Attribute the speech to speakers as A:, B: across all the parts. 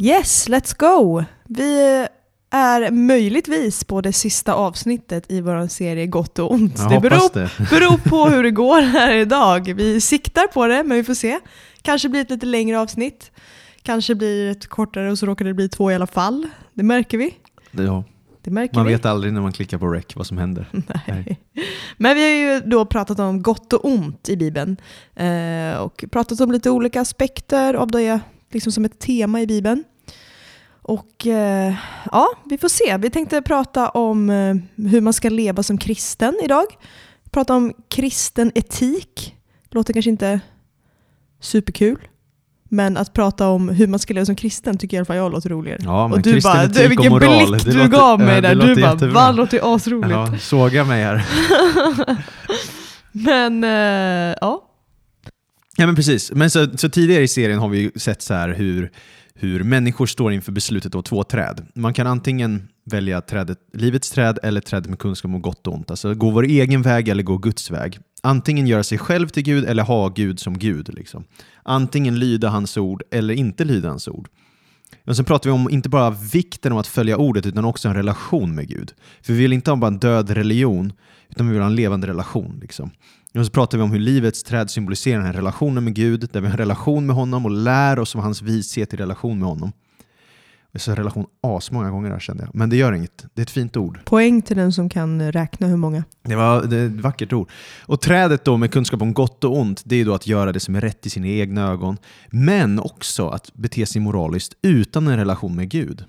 A: Yes, let's go! Vi är möjligtvis på det sista avsnittet i vår serie Gott och ont.
B: Jag
A: det beror,
B: det.
A: beror på hur det går här idag. Vi siktar på det, men vi får se. Kanske blir ett lite längre avsnitt. Kanske blir ett kortare och så råkar det bli två i alla fall. Det märker vi.
B: Ja,
A: Det märker
B: man
A: vi.
B: vet aldrig när man klickar på rec vad som händer.
A: Nej. Men vi har ju då pratat om gott och ont i Bibeln. Eh, och pratat om lite olika aspekter av det liksom som ett tema i Bibeln. Och eh, ja, vi får se. Vi tänkte prata om eh, hur man ska leva som kristen idag. Prata om kristen etik. Låter kanske inte superkul. Men att prata om hur man ska leva som kristen tycker i alla fall jag låter roligare.
B: Ja, men
A: och du bara, du, vilken
B: moral,
A: blick du
B: låter-
A: gav mig där. Du bara,
B: jättebra.
A: va, låter asroligt.
B: Ja, såga mig här.
A: Men eh, ja,
B: Ja men precis. Men så, så tidigare i serien har vi ju sett så här hur, hur människor står inför beslutet av två träd. Man kan antingen välja trädet, livets träd eller trädet med kunskap om gott och ont. Alltså gå vår egen väg eller gå Guds väg. Antingen göra sig själv till Gud eller ha Gud som Gud. Liksom. Antingen lyda hans ord eller inte lyda hans ord. Men sen pratar vi om inte bara vikten av att följa ordet utan också en relation med Gud. För vi vill inte ha bara en död religion utan vi vill ha en levande relation. Liksom. Och så pratar vi om hur livets träd symboliserar den här relationen med Gud, där vi har en relation med honom och lär oss om hans vishet i relation med honom. Jag sa relation asmånga gånger här kände jag, men det gör inget. Det är ett fint ord.
A: poäng till den som kan räkna hur många.
B: Det, var, det ett vackert ord. Och trädet då med kunskap om gott och ont, det är då att göra det som är rätt i sina egna ögon, men också att bete sig moraliskt utan en relation med Gud.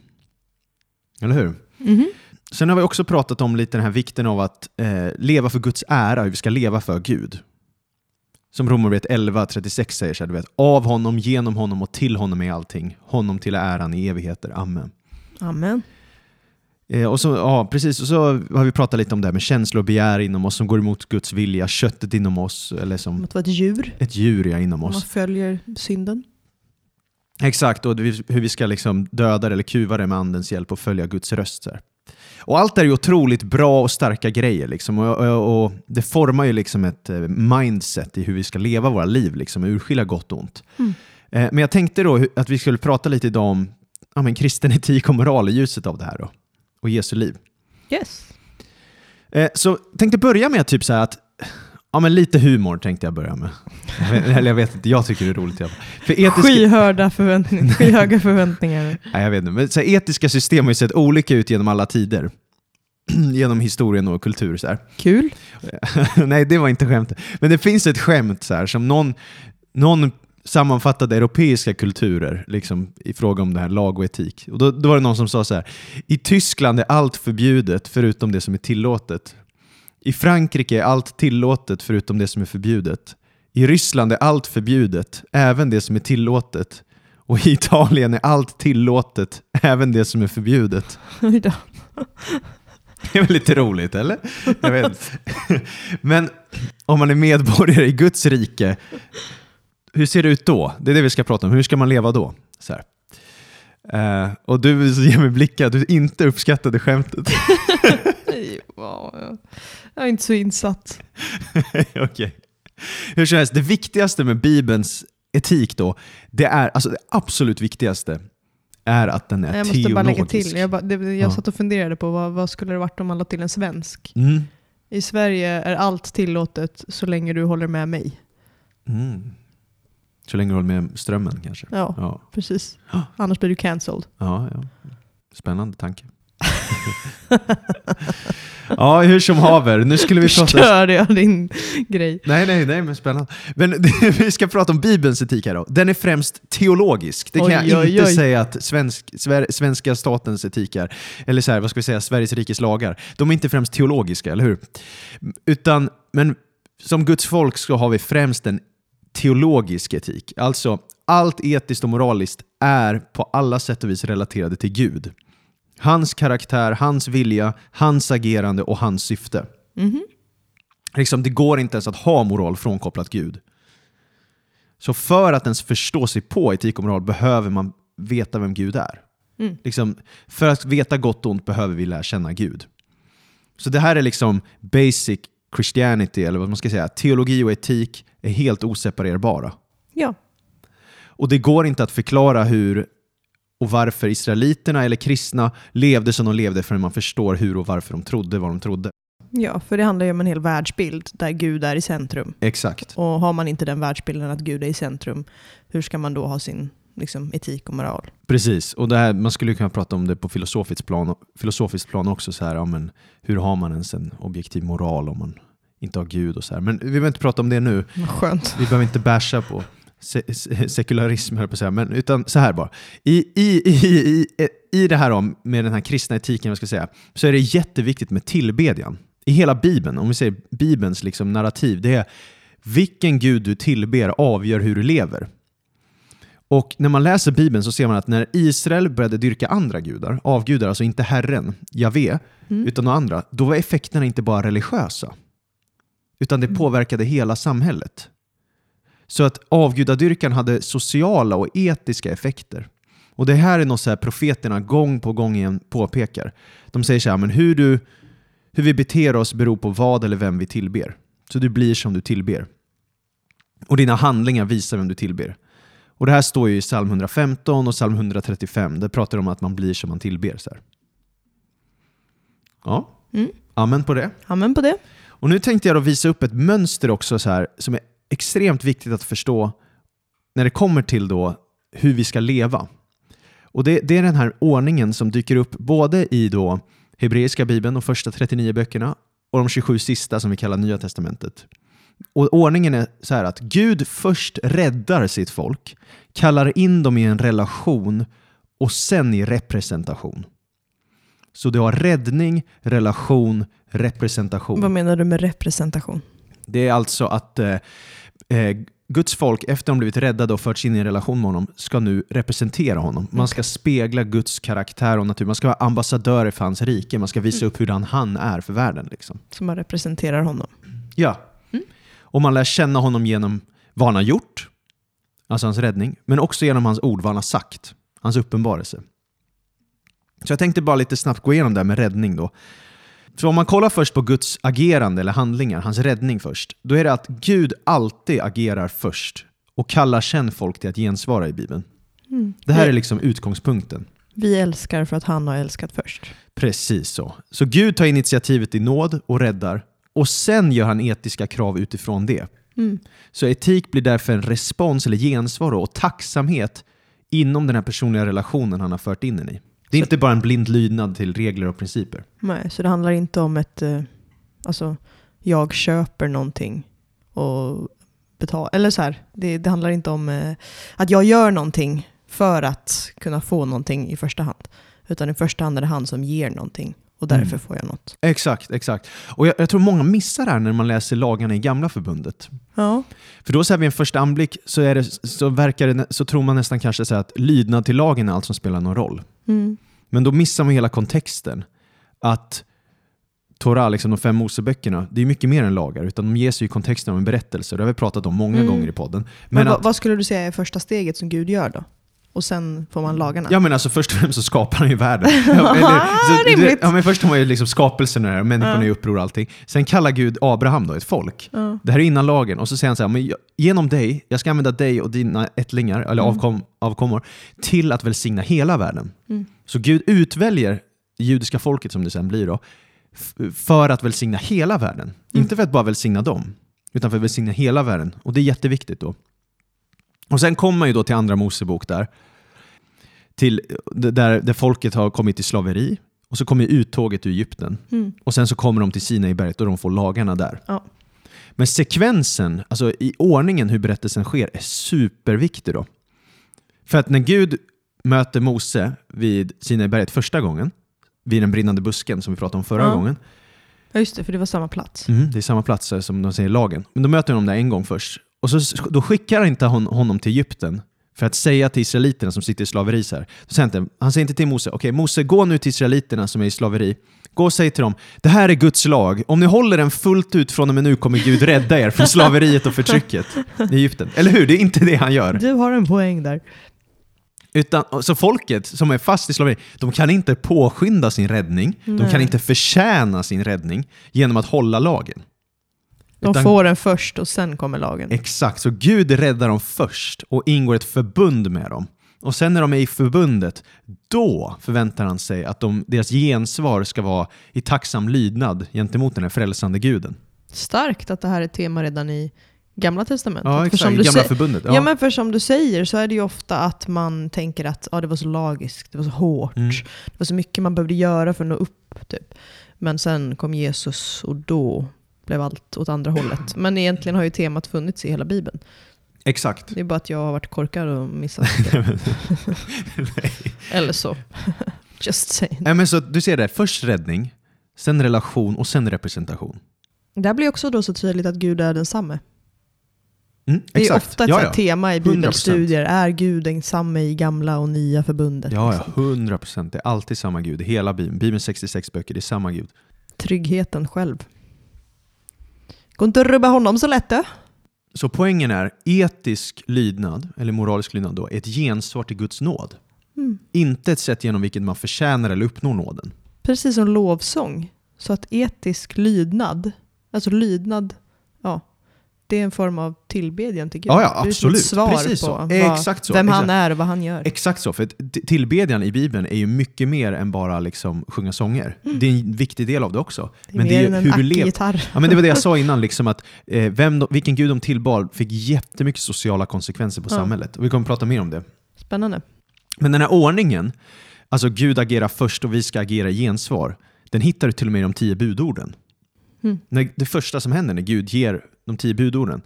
B: Eller hur?
A: Mhm.
B: Sen har vi också pratat om lite den här vikten av att eh, leva för Guds ära, hur vi ska leva för Gud. Som Romarbrevet 11.36 säger så här, du vet, av honom, genom honom och till honom är allting. Honom till äran i evigheter. Amen.
A: Amen.
B: Eh, och så, ja, precis, och så har vi pratat lite om det här med känslor och begär inom oss som går emot Guds vilja, köttet inom oss, eller
A: Om
B: som
A: att vara ett djur.
B: ett djur ja, inom
A: Om man
B: oss.
A: följer synden.
B: Exakt, och hur vi ska liksom döda det eller kuva det med andens hjälp och följa Guds röst. Så här. Och allt är ju otroligt bra och starka grejer. Liksom. Och, och, och det formar ju liksom ett eh, mindset i hur vi ska leva våra liv, liksom, och urskilja gott och ont.
A: Mm.
B: Eh, Men jag tänkte då att vi skulle prata lite idag om ja, men kristen etik och moral i ljuset av det här då, och Jesu liv.
A: Yes.
B: Eh, Så tänkte börja med typ så att Ja men lite humor tänkte jag börja med. Eller jag vet inte, jag tycker det är roligt. För etiska,
A: Skyhörda förväntningar. Skyhöga förväntningar.
B: Nej, jag vet inte. Men så här, etiska system har ju sett olika ut genom alla tider. genom historien och kultur. Så här.
A: Kul.
B: Nej, det var inte skämt. Men det finns ett skämt så här, som någon, någon sammanfattade europeiska kulturer liksom, i fråga om det här lag och etik. Och då, då var det någon som sa så här. I Tyskland är allt förbjudet förutom det som är tillåtet. I Frankrike är allt tillåtet förutom det som är förbjudet. I Ryssland är allt förbjudet, även det som är tillåtet. Och i Italien är allt tillåtet, även det som är förbjudet. Det är väl lite roligt, eller? Jag vet. Men om man är medborgare i Guds rike, hur ser det ut då? Det är det vi ska prata om. Hur ska man leva då? Så. Eh, och du ger mig blickar du inte uppskattade skämtet.
A: Ja, ja. Jag är inte så insatt.
B: Okej. Hur som helst, det viktigaste med Bibelns etik då, det är, alltså det absolut viktigaste är att den är
A: Jag måste
B: teologisk.
A: bara lägga till. Jag, bara, det, jag
B: Ja.
A: satt och funderade på vad, vad skulle det varit om man la till en svensk.
B: Mm.
A: I Sverige är allt tillåtet så länge du håller med mig.
B: Mm. Så länge du håller med strömmen kanske.
A: Ja,
B: Ja,
A: precis. Annars blir du cancelled.
B: ja, ja. Spännande tanke. Ja, hur som haver. Nu skulle vi prata...
A: Förstörde jag din grej?
B: Nej, nej, nej, men spännande. Men vi ska prata om Bibelns etik här då. Den är främst teologisk. Det kan
A: Oj,
B: jag
A: oj,
B: inte
A: oj.
B: säga att svensk, svenska statens etik är. Eller så här, vad ska vi säga, Sveriges rikes lagar. De är inte främst teologiska, eller hur? Utan, men som Guds folk så har vi främst en teologisk etik. Alltså, allt etiskt och moraliskt är på alla sätt och vis relaterade till Gud. Hans karaktär, hans vilja, hans agerande och hans syfte.
A: Mhm.
B: Liksom, det går inte ens att ha moral frånkopplat Gud. Så för att ens förstå sig på etik och moral behöver man veta vem Gud är.
A: Mm.
B: Liksom, för att veta gott och ont behöver vi lära känna Gud. Så det här är liksom basic Christianity, eller vad man ska säga. Teologi och etik är helt oseparerbara.
A: Ja.
B: Och det går inte att förklara hur och varför israeliterna eller kristna levde som de levde förrän man förstår hur och varför de trodde vad de trodde.
A: ja, för det handlar ju om en hel världsbild där Gud är i centrum.
B: Exakt.
A: Och har man inte den världsbilden att Gud är i centrum, hur ska man då ha sin liksom, etik och moral?
B: Precis, och det här, man skulle kunna prata om det på filosofiskt plan, filosofiskt plan också. Så här, ja, men hur har man ens en objektiv moral om man inte har Gud? och så här. Men vi behöver inte prata om det nu.
A: Skönt.
B: Vi behöver inte basha på se se sekularism, höll på att säga. Men, utan så här bara. I, i, i, i, I det här om, med den här kristna etiken, vad ska jag säga, så är det jätteviktigt med tillbedjan. I hela Bibeln, om vi säger Bibelns liksom narrativ, det är vilken Gud du tillber avgör hur du lever. Och när man läser Bibeln så ser man att när Israel började dyrka andra gudar, avgudar, alltså inte Herren, Javé,
A: Mm.
B: utan några andra, då var effekterna inte bara religiösa. Utan det påverkade hela samhället. Så att avgudadyrkan hade sociala och etiska effekter. Och det här är något så här profeterna gång på gång igen påpekar. De säger så här, men hur, du, hur vi beter oss beror på vad eller vem vi tillber. Så du blir som du tillber. Och dina handlingar visar vem du tillber. Och det här står ju i psalm 115 och psalm 135. Där pratar de om att man blir som man tillber. Så här. Ja,
A: Mm.
B: amen på det.
A: Amen på det.
B: Och nu tänkte jag då visa upp ett mönster också så här, som är extremt viktigt att förstå när det kommer till då hur vi ska leva. Och det, det är den här ordningen som dyker upp både i då hebreiska bibeln, de första 39 böckerna, och de 27 sista som vi kallar Nya Testamentet. Och ordningen är så här att Gud först räddar sitt folk, kallar in dem i en relation och sen i representation. Så du har räddning, relation, representation.
A: Vad menar du med representation?
B: Det är alltså att eh, eh, Guds folk, efter de blivit räddade och förts in i en relation med honom, ska nu representera honom. Man ska spegla Guds karaktär och natur. Man ska vara ambassadörer för hans rike. Man ska visa upp hurdan han är för världen. Liksom.
A: Som man representerar honom.
B: Ja. Och man lär känna honom genom vad han har gjort, alltså hans räddning, men också genom hans ord, vad han har sagt, hans uppenbarelse. Så jag tänkte bara lite snabbt gå igenom det här med räddning då. För om man kollar först på Guds agerande eller handlingar, hans räddning först, då är det att Gud alltid agerar först och kallar sen folk till att gensvara i Bibeln.
A: Mm.
B: Det här är liksom utgångspunkten.
A: vi älskar för att han har älskat först.
B: Precis så. Så Gud tar initiativet i nåd och räddar och sen gör han etiska krav utifrån det.
A: Mm.
B: Så etik blir därför en respons eller gensvar och tacksamhet inom den här personliga relationen han har fört in den i. Det är
A: Så-
B: inte bara en blind lydnad till regler och principer.
A: Nej, så det handlar inte om ett, eh, alltså, jag köper någonting och betalar, eller så här, det, det handlar inte om eh, att jag gör någonting för att kunna få någonting i första hand. Utan i första hand är det han som ger någonting och därför
B: Mm.
A: får jag något.
B: Exakt, exakt. Och jag, jag tror många missar det här när man läser lagarna i gamla förbundet.
A: Ja,
B: För då så här vid en första anblick så, är det, så, verkar det, så tror man nästan kanske så att lydnad till lagen är allt som spelar någon roll.
A: mm.
B: Men då missar man hela kontexten. Att Torah, liksom de fem Moseböckerna, det är mycket mer än lagar, utan de ges ju i kontexten av en berättelse. Det har vi pratat om många
A: Mm.
B: gånger i podden.
A: Men,
B: Men
A: vad,
B: att,
A: vad skulle du säga är första steget som Gud gör då? Och sen får man lagarna?
B: ja men alltså först och främst så skapar han ju världen. Ja, så det- ja, men först har man ju liksom skapelsen och människan
A: Ja.
B: i uppror och allting. Sen kallar Gud Abraham då, ett folk.
A: Ja.
B: Det här är innan lagen. Och så säger han så här, men jag- genom dig, jag ska använda dig och dina ättlingar, eller
A: Mm.
B: avkom, avkommor, till att välsigna hela världen.
A: Mm.
B: Så Gud utväljer judiska folket, som det sen blir då, för att välsigna hela världen.
A: Mm.
B: Inte för att bara välsigna dem, utan för att välsigna hela världen. Och det är jätteviktigt då. Och sen kommer man ju då till andra Mosebok där, till, där, där folket har kommit till slaveri, och så kommer uttåget ur Egypten.
A: Mm.
B: Och sen så kommer de till Sinaiberget och de får lagarna där.
A: Ja.
B: Men sekvensen, alltså i ordningen hur berättelsen sker, är superviktig då. För att när Gud möter Mose vid Sinaiberget första gången, vid den brinnande busken som vi pratade om förra
A: Ja.
B: gången,
A: Ja, just det, för det var samma plats.
B: mm, det är samma plats eh, som de säger i lagen, men då möter de där en gång först. Och så, då skickar inte hon honom till Egypten för att säga till israeliterna som sitter i slaveri så här. Så säger han, han säger inte till Mose, okej Mose gå nu till israeliterna som är i slaveri. Gå och säg till dem, det här är Guds lag. Om ni håller den fullt ut från och med nu kommer Gud rädda er från slaveriet och förtrycket i Egypten. Eller hur? Det är inte det han gör.
A: Du har en poäng där.
B: Utan, så folket som är fast i slaveri, de kan inte påskynda sin räddning, de kan
A: Nej.
B: inte förtjäna sin räddning genom att hålla lagen.
A: De
B: Utan-
A: får den först och sen kommer lagen.
B: Exakt, så Gud räddar dem först och ingår ett förbund med dem. Och sen när de är i förbundet, då förväntar han sig att de, deras gensvar ska vara i tacksam lydnad gentemot den här frälsande guden.
A: Starkt att det här är ett tema redan i Gamla Testamentet.
B: Ja,
A: För
B: exakt.
A: som
B: I
A: du
B: gamla förbundet.
A: Ja.
B: Ja.
A: men för som du säger så är det ju ofta att man tänker att ja, det var så lagiskt, det var så hårt,
B: Mm.
A: det var så mycket man behövde göra för att nå upp. Typ. Men sen kom Jesus och då blev allt åt andra hållet. Men egentligen har ju temat funnits i hela Bibeln.
B: Exakt.
A: Det är bara att jag har varit korkad och missat det. Eller så. Just saying.
B: Men så du ser det, först räddning, sen relation och sen representation.
A: Där blir också då så tydligt att Gud är densamme.
B: Mm,
A: Det är
B: exakt.
A: ofta ett
B: ja, ja.
A: tema i
B: 100%.
A: bibelstudier. Är Gud densamme i gamla och nya förbundet?
B: Ja,
A: liksom?
B: ja, 100 procent. Det är alltid samma Gud. Hela Bibeln. Bibelns 66 böcker, det är samma Gud.
A: Tryggheten själv. Går inte att rubba honom så lätt du.
B: Så poängen är, etisk lydnad, eller moralisk lydnad då, är ett gensvar till Guds nåd.
A: Mm.
B: Inte ett sätt genom vilket man förtjänar eller uppnår nåden.
A: Precis som lovsång. Så att etisk lydnad, alltså lydnad, det är en form av tillbedjan till Gud.
B: Ja, ja,
A: Det är ett
B: absolut.
A: svar
B: Precis
A: på
B: så.
A: vad,
B: Exakt så.
A: vem han
B: Exakt.
A: är och vad han gör.
B: Exakt så, för tillbedjan i Bibeln är ju mycket mer än bara liksom sjunga sånger. Det är en viktig del av det också.
A: Mm. det är
B: men
A: mer
B: det är
A: än en
B: hur du lever. Ja, men det var det jag sa innan, liksom att eh, vem de, vilken gud de tillbad fick jättemycket sociala konsekvenser på
A: Ja.
B: samhället. Och vi kommer prata mer om det.
A: Spännande.
B: Men den här ordningen, alltså Gud agerar först och vi ska agera i gensvar, den hittar du till och med i de tio budorden.
A: Mm.
B: När, det första som händer när Gud ger de tio budorden.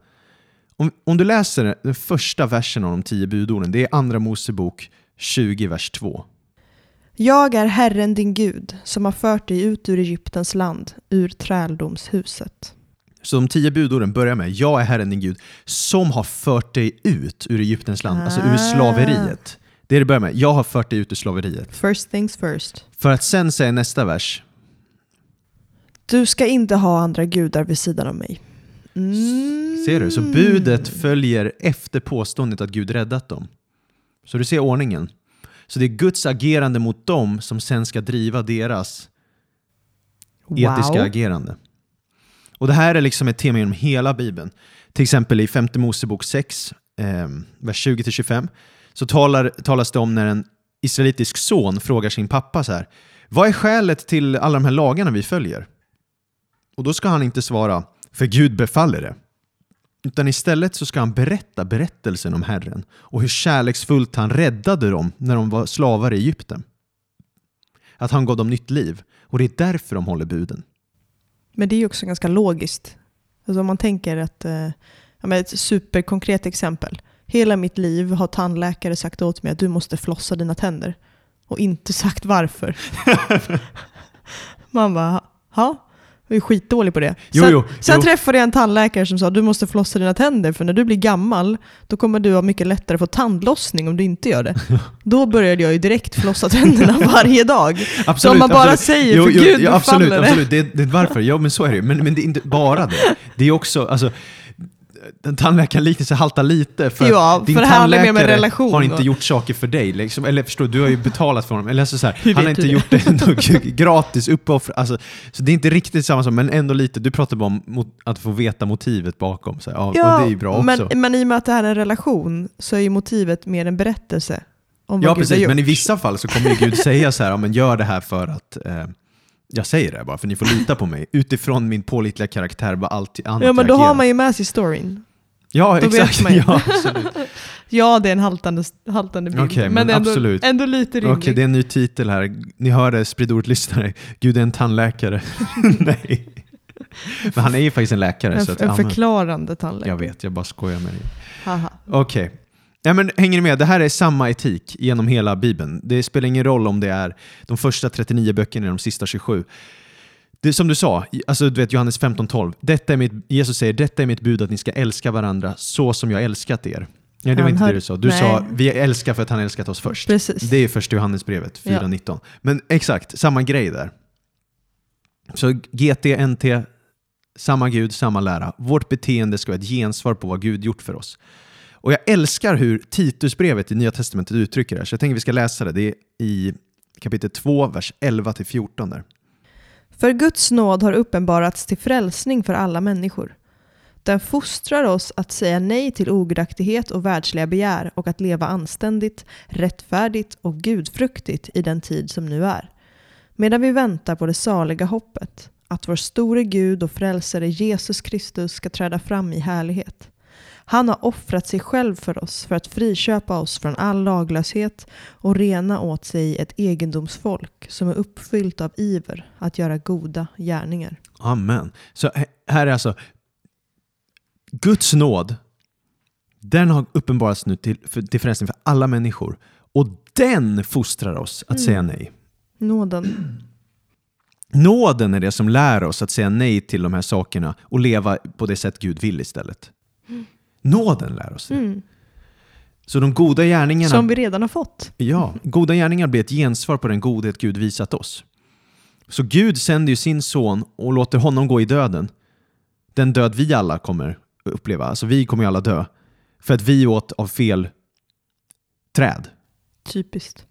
B: Om, om du läser den första versen av de tio budorden, det är Andra Mosebok 20, vers 2.
A: Jag är Herren din Gud som har fört dig ut ur Egyptens land, ur träldomshuset.
B: Så de tio budorden börjar med Jag är Herren din Gud som har fört dig ut ur Egyptens land, alltså ur
A: Ah.
B: slaveriet. Det är det börjar med. Jag har fört dig ut ur slaveriet.
A: First things first.
B: För att sen säga nästa vers.
A: Du ska inte ha andra gudar vid sidan av mig. Mm.
B: Ser du? Så budet följer efter påståendet att Gud räddat dem. Så du ser ordningen. Så det är Guds agerande mot dem som sen ska driva deras etiska
A: Wow.
B: agerande. Och det här är liksom ett tema genom hela Bibeln. Till exempel i femte Mosebok 6, eh, vers 20-25, så talar, talas det om när en israelitisk son frågar sin pappa så här. Vad är skälet till alla de här lagarna vi följer? Och då ska han inte svara, för Gud befaller det. Utan istället så ska han berätta berättelsen om Herren och hur kärleksfullt han räddade dem när de var slavar i Egypten. Att han gav dem nytt liv. Och det är därför de håller buden.
A: Men det är ju också ganska logiskt. Alltså om man tänker att, eh, ja, ett superkonkret exempel. Hela mitt liv har tandläkare sagt åt mig att du måste flossa dina tänder. Och inte sagt varför. Man bara, ja, jag är skitdålig på det.
B: Jo,
A: sen
B: jo,
A: sen
B: jo.
A: träffade jag en tandläkare som sa du måste flossa dina tänder för när du blir gammal då kommer du ha mycket lättare få tandlossning om du inte gör det. Då började jag ju direkt flossa tänderna varje dag. så om man bara säger för Gud
B: ja, absolut,
A: befaller det.
B: absolut. Det, det är varför. Ja, men så är det ju. Men, men det är inte bara det. Det är också, alltså, den tandläkarliknelsen haltar lite för
A: Ja,
B: din
A: för det
B: tandläkare har inte gjort saker för dig. Liksom. Eller förstår du, har ju betalat för honom. Eller alltså så här, han har inte
A: du
B: gjort det gratis, uppoffra. Alltså, så det är inte riktigt samma sak, men ändå lite. Du pratar bara om att få veta motivet bakom. Så här, ja, och det är ju bra
A: men,
B: också.
A: men i och med att det här är en relation så är ju motivet mer en berättelse om vad
B: Ja,
A: Gud har gjort.
B: Men i vissa fall så kommer ju Gud säga så här, ja, men gör det här för att eh, jag säger det här bara, för ni får lita på mig. Utifrån min pålitliga karaktär, vad allt annat
A: Ja men då har man ju med sig storyn.
B: Ja,
A: då
B: exakt. Ja.
A: Ja det är en haltande, haltande bild.
B: Okej,
A: men
B: men
A: ändå, ändå lite rimlig.
B: Okej, det är en ny titel här. Ni hör det, sprid ordet-lyssnare. Gud är en tandläkare. Nej. Men han är ju faktiskt en läkare.
A: en,
B: så att,
A: en förklarande tandläkare.
B: jag vet, jag bara skojar med dig. Okej. Ja, men hänger ni med? Det här är samma etik genom hela Bibeln. Det spelar ingen roll om det är de första 39 böckerna eller de sista 27. Det som du sa, alltså du vet Johannes 15.12. Detta är mitt, Jesus säger, detta är mitt bud att ni ska älska varandra så som jag älskat er. Nej, det var
A: Han
B: inte
A: hör-
B: det du sa. Du
A: nej.
B: sa, vi älskar för att han älskat oss först.
A: Precis.
B: Det är första Johannesbrevet
A: Ja.
B: 4.19. Men exakt, samma grej där. Så GT, NT, samma Gud, samma lära. Vårt beteende ska vara ett gensvar på vad Gud gjort för oss. Och jag älskar hur Titusbrevet i Nya Testamentet uttrycker det här, så jag tänker vi ska läsa det. Det är i kapitel 2, vers 11-14 där.
A: För Guds nåd har uppenbarats till frälsning för alla människor. Den fostrar oss att säga nej till ogudaktighet och världsliga begär och att leva anständigt, rättfärdigt och gudfruktigt i den tid som nu är. Medan vi väntar på det saliga hoppet, att vår store Gud och frälsare Jesus Kristus ska träda fram i härlighet. Han har offrat sig själv för oss för att friköpa oss från all laglöshet och rena åt sig ett egendomsfolk som är uppfyllt av iver att göra goda gärningar.
B: Amen. Så här är alltså Guds nåd, den har uppenbarats nu till, för, till frälsning för alla människor. Och den fostrar oss att
A: Mm.
B: säga nej.
A: Nåden.
B: Nåden är det som lär oss att säga nej till de här sakerna och leva på det sätt Gud vill istället. Nåden lär oss det.
A: Mm.
B: Så de goda gärningarna,
A: Som vi redan har fått.
B: ja, goda gärningar blir ett gensvar på den godhet Gud visat oss. Så Gud sänder ju sin son och låter honom gå i döden. Den död vi alla kommer uppleva. Alltså vi kommer ju alla dö. För att vi åt av fel träd.
A: Typiskt.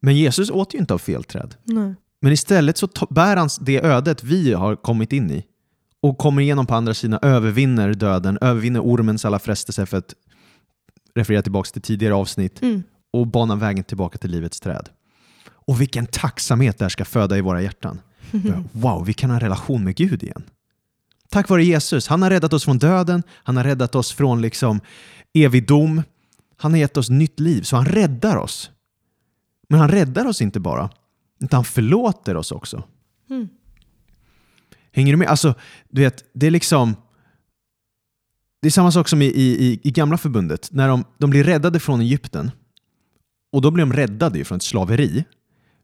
B: Men Jesus åt ju inte av fel träd.
A: Nej.
B: Men istället så bär han det ödet vi har kommit in i och kommer igenom på andra sidan, övervinner döden, övervinner ormens alla frestelser för att referera tillbaka till tidigare avsnitt
A: Mm.
B: och banar vägen tillbaka till livets träd. Och vilken tacksamhet det här ska föda i våra hjärtan. Wow, vi kan ha en relation med Gud igen. Tack vare Jesus. Han har räddat oss från döden, han har räddat oss från liksom evig dom. Han har gett oss nytt liv, så han räddar oss. Men han räddar oss inte bara, utan han förlåter oss också.
A: Mm.
B: Hänger du med? Alltså, du vet, det är liksom... Det är samma sak som i, i, i- i gamla förbundet. När de, de blir räddade från Egypten, och då blir de räddade från ett slaveri.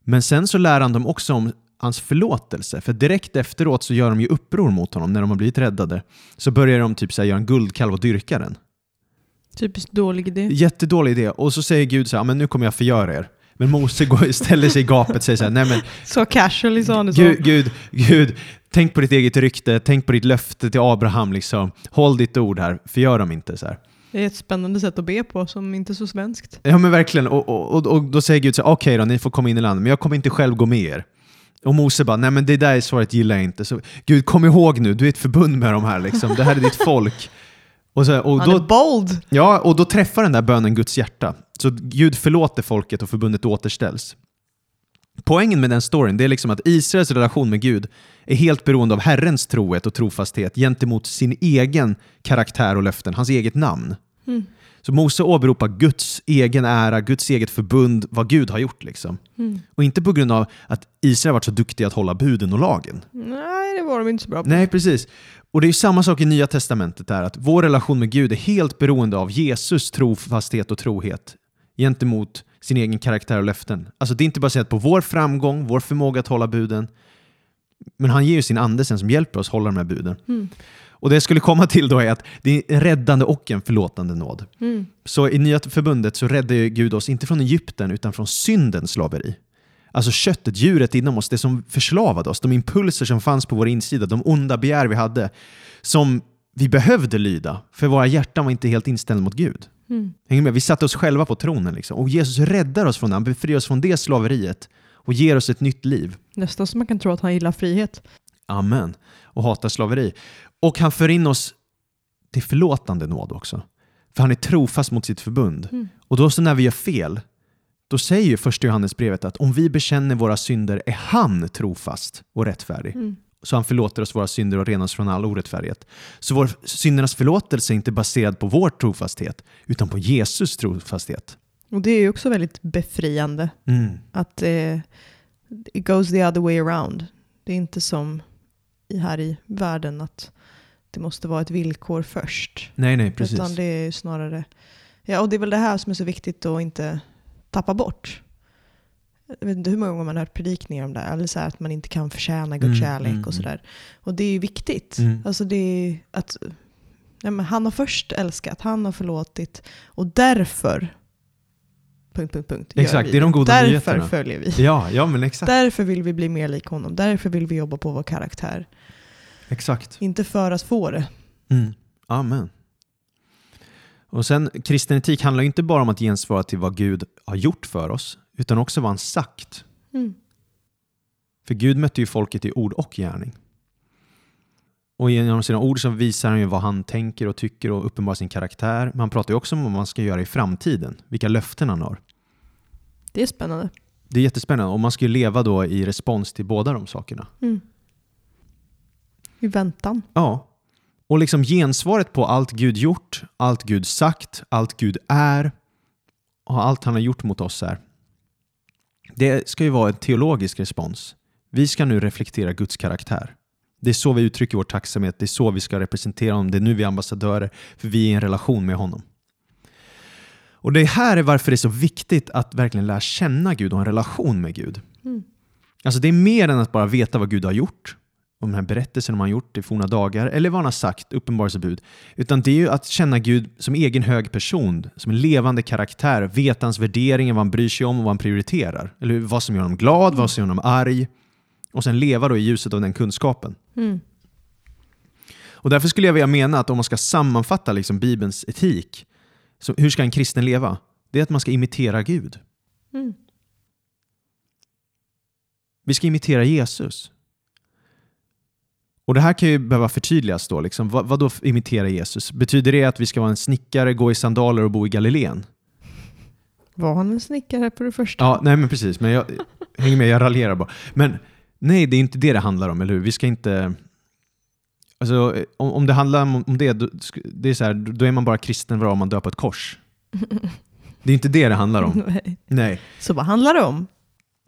B: Men sen så lär han dem också om hans förlåtelse. För direkt efteråt så gör de ju uppror mot honom när de har blivit räddade. Så börjar de typ så här, göra en guldkalv och dyrka den.
A: Typiskt dålig idé.
B: Jättedålig idé. Och så säger Gud så här, men nu kommer jag förgöra er. Men Mose går, ställer sig i gapet och säger så här, nej men
A: Så casually sa han det så.
B: Gud, Gud, Gud, tänk på ditt eget rykte, tänk på ditt löfte till Abraham. Liksom. Håll ditt ord här, förgör dem inte. Så här.
A: Det är ett spännande sätt att be på som inte är så svenskt.
B: Ja men verkligen, och, och, och, då säger Gud så här, okej då, ni får komma in i landet, men jag kommer inte själv gå med er. Och Mose bara, nej men det där svaret gillar jag inte. Så, Gud, kom ihåg nu, du är ett förbund med de här, liksom. det här är ditt folk. Och, så, och,
A: Han är
B: då,
A: bold!
B: ja, och då träffar den där bönen Guds hjärta. Så Gud förlåter folket och förbundet återställs. Poängen med den storyn det är liksom att Israels relation med Gud är helt beroende av Herrens trohet och trofasthet gentemot sin egen karaktär och löften, hans eget namn.
A: Mm.
B: Så Mose åberopar Guds egen ära, Guds eget förbund, vad Gud har gjort. Liksom.
A: Mm.
B: Och inte på grund av att Israel varit så duktiga att hålla buden och lagen.
A: Nej, det var de inte så bra på.
B: Nej, precis. Och det är samma sak i Nya Testamentet där, att vår relation med Gud är helt beroende av Jesus trofasthet och trohet gentemot sin egen karaktär och löften. Alltså det är inte baserat på vår framgång, vår förmåga att hålla buden, men han ger ju sin ande sen som hjälper oss hålla de här buden.
A: Mm.
B: Och det jag skulle komma till då är att det är en räddande och en förlåtande nåd.
A: Mm.
B: Så i Nya Förbundet så räddar ju Gud oss inte från Egypten utan från syndens slaveri. Alltså köttet, djuret inom oss, det som förslavade oss, de impulser som fanns på vår insida, de onda begär vi hade, som vi behövde lyda, för våra hjärtan var inte helt inställda mot Gud.
A: Mm.
B: Vi satte oss själva på tronen. Liksom. Och Jesus räddar oss från det, han befriar oss från det slaveriet och ger oss ett nytt liv.
A: Nästan som man kan tro att han gillar frihet.
B: Amen. Och hatar slaveri. Och han för in oss till förlåtande nåd också. För han är trofast mot sitt förbund.
A: Mm.
B: Och då så när vi gör fel, då säger ju första Johannesbrevet att om vi bekänner våra synder är han trofast och rättfärdig.
A: Mm.
B: Så han förlåter oss våra synder och renar oss från all orättfärdighet. Så vår syndernas förlåtelse är inte baserad på vår trofasthet, utan på Jesus trofasthet.
A: Och det är ju också väldigt befriande
B: Mm.
A: att eh, it goes the other way around. Det är inte som i, här i världen att det måste vara ett villkor först.
B: Nej, nej, precis.
A: Utan det är ju snarare, ja och det är väl det här som är så viktigt att inte tappa bort. jag vet inte hur många gånger man har hört predikningar om det, eller så att man inte kan förtjäna Guds
B: Mm,
A: kärlek
B: mm,
A: och sådär. Och det är ju viktigt.
B: Mm.
A: Alltså det är att ja, han har först älskat, han har förlåtit och därför punkt, punkt, punkt.
B: Exakt, det är de goda
A: Därför
B: nyheterna.
A: följer vi.
B: Ja, ja men exakt.
A: Därför vill vi bli mer lik honom. Därför vill vi jobba på vår karaktär.
B: exakt.
A: Inte för att få det.
B: Mm. Amen. Och sen, kristen etik handlar inte bara om att gensvara till vad Gud har gjort för oss, utan också vad han sagt.
A: Mm.
B: För Gud mötte ju folket i ord och gärning. Och genom sina ord så visar han ju vad han tänker och tycker och uppenbarar sin karaktär. Men han pratar ju också om vad man ska göra i framtiden, vilka löften han har.
A: Det är spännande.
B: Det är jättespännande och man ska ju leva då i respons till båda de sakerna.
A: Mm. I väntan.
B: Ja. Och liksom gensvaret på allt Gud gjort, allt Gud sagt, allt Gud är och allt han har gjort mot oss är. Det ska ju vara en teologisk respons. Vi ska nu reflektera Guds karaktär. Det är så vi uttrycker vår tacksamhet, det är så vi ska representera honom, det är nu vi är ambassadörer, för vi är i en relation med honom. Och det här är varför det är så viktigt att verkligen lära känna Gud och ha en relation med Gud.
A: Mm.
B: Alltså det är mer än att bara veta vad Gud har gjort, om den här berättelsen om han gjort i forna dagar, eller vad han har sagt, uppenbarelsebud. Utan det är ju att känna Gud som egen hög person, som en levande karaktär, veta hans värderingar, vad han bryr sig om och vad han prioriterar. Eller vad som gör honom glad, vad som gör honom arg. Och sen leva då i ljuset av den kunskapen.
A: Mm.
B: Och därför skulle jag vilja mena att om man ska sammanfatta liksom Bibelns etik, så hur ska en kristen leva? Det är att man ska imitera Gud.
A: Mm.
B: Vi ska imitera Jesus. Och det här kan ju behöva förtydligas då. Liksom. Vad, vad då imitera Jesus? Betyder det att vi ska vara en snickare, gå i sandaler och bo i Galileen?
A: Var han en snickare på det första?
B: Ja, nej men precis. Men jag hänger med, jag raljerar bara. Men nej, det är inte det det handlar om, eller hur? Vi ska inte... Alltså, om, om det handlar om om det, då, det är så här, då är man bara kristen var man dör på ett kors. Det är inte det det handlar om.
A: Nej.
B: Nej.
A: Så vad handlar det om?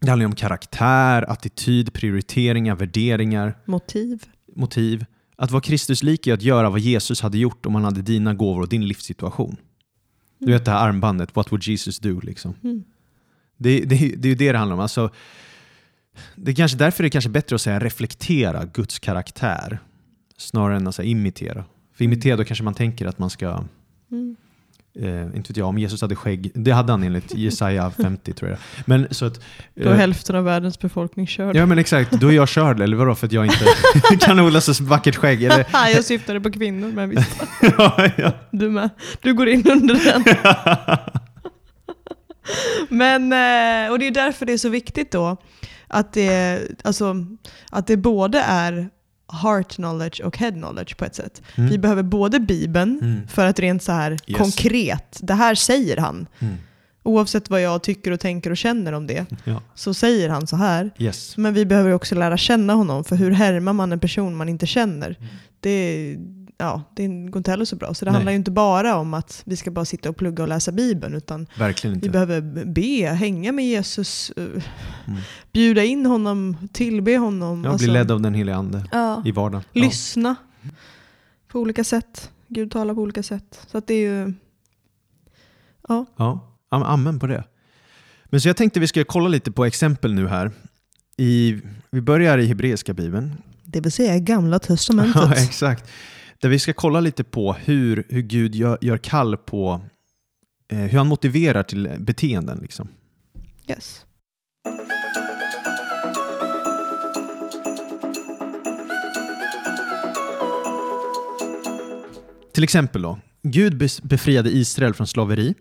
B: Det handlar om karaktär, attityd, prioriteringar, värderingar.
A: Motiv?
B: motiv. Att vara Kristuslik är att göra vad Jesus hade gjort om han hade dina gåvor och din livssituation. Du vet det här armbandet, what would Jesus do? Liksom.
A: Mm.
B: Det, det, det är ju det det handlar om. Alltså, det är kanske därför det är kanske bättre att säga reflektera Guds karaktär snarare än att imitera. För imitera då kanske man tänker att man ska,
A: Mm.
B: eh, inte vet jag, om Jesus hade skägg, det hade han enligt Jesaja 50 tror jag. Men så att...
A: Då är
B: eh,
A: hälften av världens befolkning körd.
B: Ja men exakt, då är jag körd eller vadå för att jag inte kan odla så vackert skägg? Eller?
A: Jag syftade på kvinnor, men visst.
B: ja, ja.
A: Du med. Du går in under den. Men, eh, och det är därför det är så viktigt då att det, alltså, att det både är heart knowledge och head knowledge på ett sätt.
B: Mm.
A: Vi behöver både Bibeln
B: Mm.
A: för att rent så här
B: Yes.
A: konkret, det här säger han.
B: Mm.
A: Oavsett vad jag tycker och tänker och känner om det,
B: Ja.
A: så säger han så här.
B: Yes.
A: Men vi behöver också lära känna honom, för hur härmar man en person man inte känner?
B: Mm.
A: Det, ja, det går inte heller så bra. Så det
B: Nej.
A: handlar ju inte bara om att vi ska bara sitta och plugga och läsa Bibeln, utan vi behöver be, hänga med Jesus, eh,
B: Mm.
A: bjuda in honom, tillbe honom.
B: Jag
A: alltså,
B: blir ledd av den heliga Ande
A: ja,
B: i vardagen. Ja.
A: lyssna på olika sätt. Gud talar på olika sätt. Så att det är ju... Ja.
B: Ja. Am- Amen på det. Men så jag tänkte vi ska kolla lite på exempel nu här. I, vi börjar i Hebreiska bibeln.
A: Det vill säga gamla testamentet.
B: Ja, exakt. Där vi ska kolla lite på hur, hur Gud gör, gör kall på eh, hur han motiverar till beteenden. Liksom.
A: yes.
B: Till exempel då, Gud befriade Israel från slaveri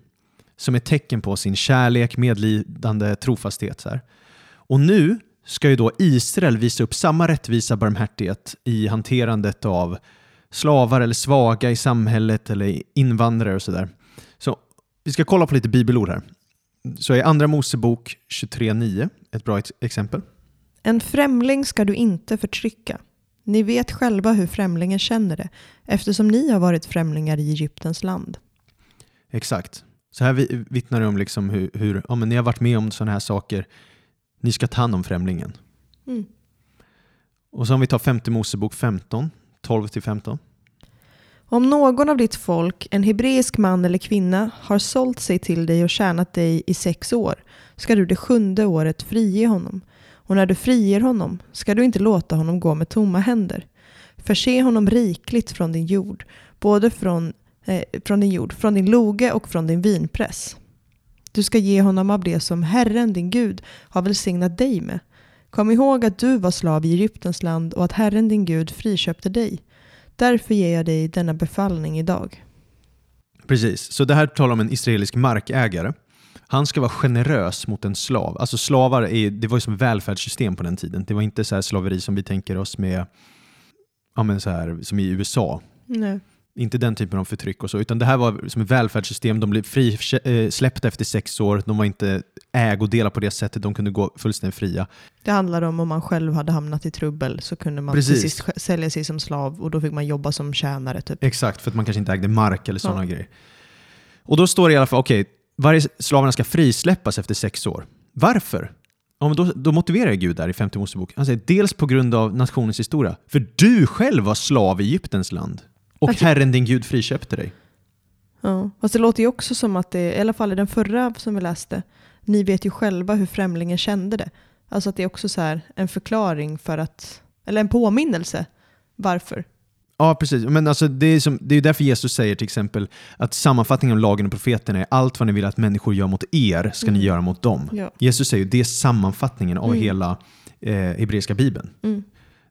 B: som ett tecken på sin kärlek, medlidande, trofasthet. Så här. Och nu ska ju då Israel visa upp samma rättvisa barmhärtighet i hanterandet av slavar eller svaga i samhället eller invandrare och sådär. Så vi ska kolla på lite bibelord här. Så i Andra Mosebok 23.9, ett bra ex- exempel.
A: En främling ska du inte förtrycka. Ni vet själva hur främlingen känner det, eftersom ni har varit främlingar i Egyptens land.
B: Exakt. Så här vi- vittnar det om liksom hur, hur ja, men ni har varit med om sådana här saker. Ni ska ta hand om främlingen.
A: Mm.
B: Och så om vi tar femte Mosebok 15, 12-15.
A: Om någon av ditt folk, en hebreisk man eller kvinna, har sålt sig till dig och tjänat dig i sex år, ska du det sjunde året frige honom. Och när du friger honom ska du inte låta honom gå med tomma händer. Förse honom rikligt från din jord, både från, eh, från din jord, från din loge och från din vinpress. Du ska ge honom av det som Herren, din Gud, har välsignat dig med. Kom ihåg att du var slav i Egyptens land och att Herren, din Gud, friköpte dig. Därför ger jag dig denna befallning idag.
B: Precis, så det här talar om en israelisk markägare. Han ska vara generös mot en slav. Alltså slavar, är, det var ju som välfärdssystem på den tiden. Det var inte så här slaveri som vi tänker oss med, ja men så här, som i USA.
A: Nej.
B: Inte den typen av förtryck och så, utan det här var som ett välfärdssystem. De blev frisläppta efter sex år. De var inte ägodelar på det sättet. De kunde gå fullständigt fria.
A: Det handlar om om man själv hade hamnat i trubbel så kunde man
B: Precis.
A: till sist sälja sig som slav och då fick man jobba som tjänare. Typ.
B: Exakt, för att man kanske inte ägde mark eller sådana
A: Ja.
B: grejer. Och då står det i alla fall, okej, varje slavarna ska frisläppas efter sex år. Varför? Ja, men då, då motiverar Gud där i femte Mosebok. Han säger dels på grund av nationens historia. För du själv var slav i Egyptens land. Och
A: Alltså-
B: Herren din Gud friköpte dig.
A: Ja. Fast det låter ju också som att det, i alla fall i den förra som vi läste, ni vet ju själva hur främlingen kände det. Alltså att det är också så en förklaring för att, eller en påminnelse varför.
B: Ja, precis. Men alltså, det, är som, det är därför Jesus säger till exempel att sammanfattningen av lagen och profeterna är allt vad ni vill att människor gör mot er ska ni
A: Mm.
B: göra mot dem.
A: Ja.
B: Jesus säger det är sammanfattningen av
A: Mm.
B: hela eh, hebreiska bibeln.
A: Mm.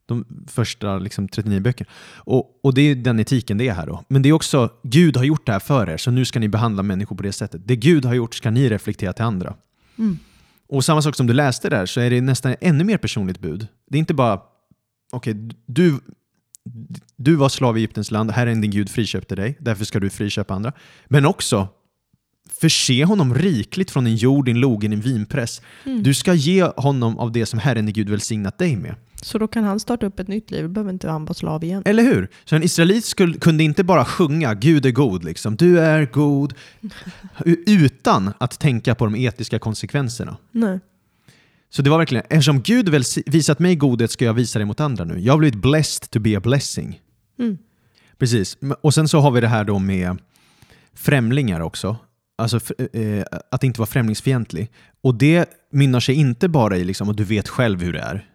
B: De första liksom, 39 böckerna. Och, och det är den etiken det är här då. Men det är också, Gud har gjort det här för er, så nu ska ni behandla människor på det sättet. Det Gud har gjort ska ni reflektera till andra.
A: Mm.
B: Och samma sak som du läste där, så är det nästan ännu mer personligt bud. Det är inte bara, okej, du, du var slav i Egyptens land, Herren din Gud friköpte dig, därför ska du friköpa andra. Men också, förse honom rikligt från din jord, din loge, din vinpress.
A: Mm.
B: Du ska ge honom av det som Herren din Gud välsignat dig med.
A: Så då kan han starta upp ett nytt liv, då behöver inte han vara slav igen.
B: Eller hur? Så en israelit skulle, kunde inte bara sjunga Gud är god, liksom. du är god, utan att tänka på de etiska konsekvenserna.
A: Nej.
B: Så det var verkligen, eftersom Gud väl visat mig godhet ska jag visa det mot andra nu. Jag har blivit blessed to be a blessing.
A: Mm.
B: Precis. Och sen så har vi det här då med främlingar också. Alltså f- eh, att inte vara främlingsfientlig. Och det mynnar sig inte bara i liksom, att du vet själv hur det är.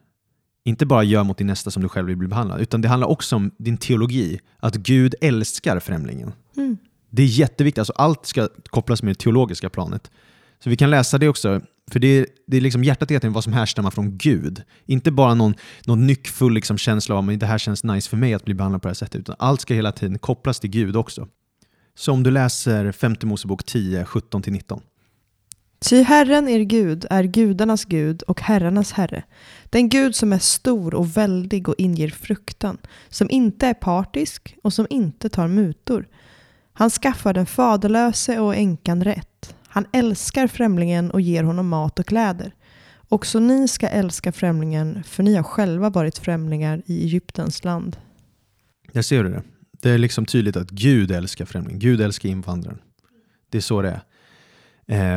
B: Inte bara gör mot din nästa som du själv vill bli behandlad. Utan det handlar också om din teologi. Att Gud älskar främlingen.
A: Mm.
B: Det är jätteviktigt. Alltså allt ska kopplas med det teologiska planet. Så vi kan läsa det också. För det är, det är liksom hjärtat egentligen vad som härstammar från Gud. Inte bara någon, någon nyckfull liksom känsla av att det här känns nice för mig att bli behandlad på det här sättet. Utan allt ska hela tiden kopplas till Gud också. Så om du läser 5 Mosebok 10, 17-19.
A: Ty Herren er Gud är gudarnas Gud och herrarnas Herre. Den Gud som är stor och väldig och inger fruktan, som inte är partisk och som inte tar mutor. Han skaffar den faderlöse och änkan rätt. Han älskar främlingen och ger honom mat och kläder. Också ni ska älska främlingen, för ni har själva varit främlingar i Egyptens land.
B: Där ser du det. Det är liksom tydligt att Gud älskar främling. Gud älskar invandraren. Det är så det är.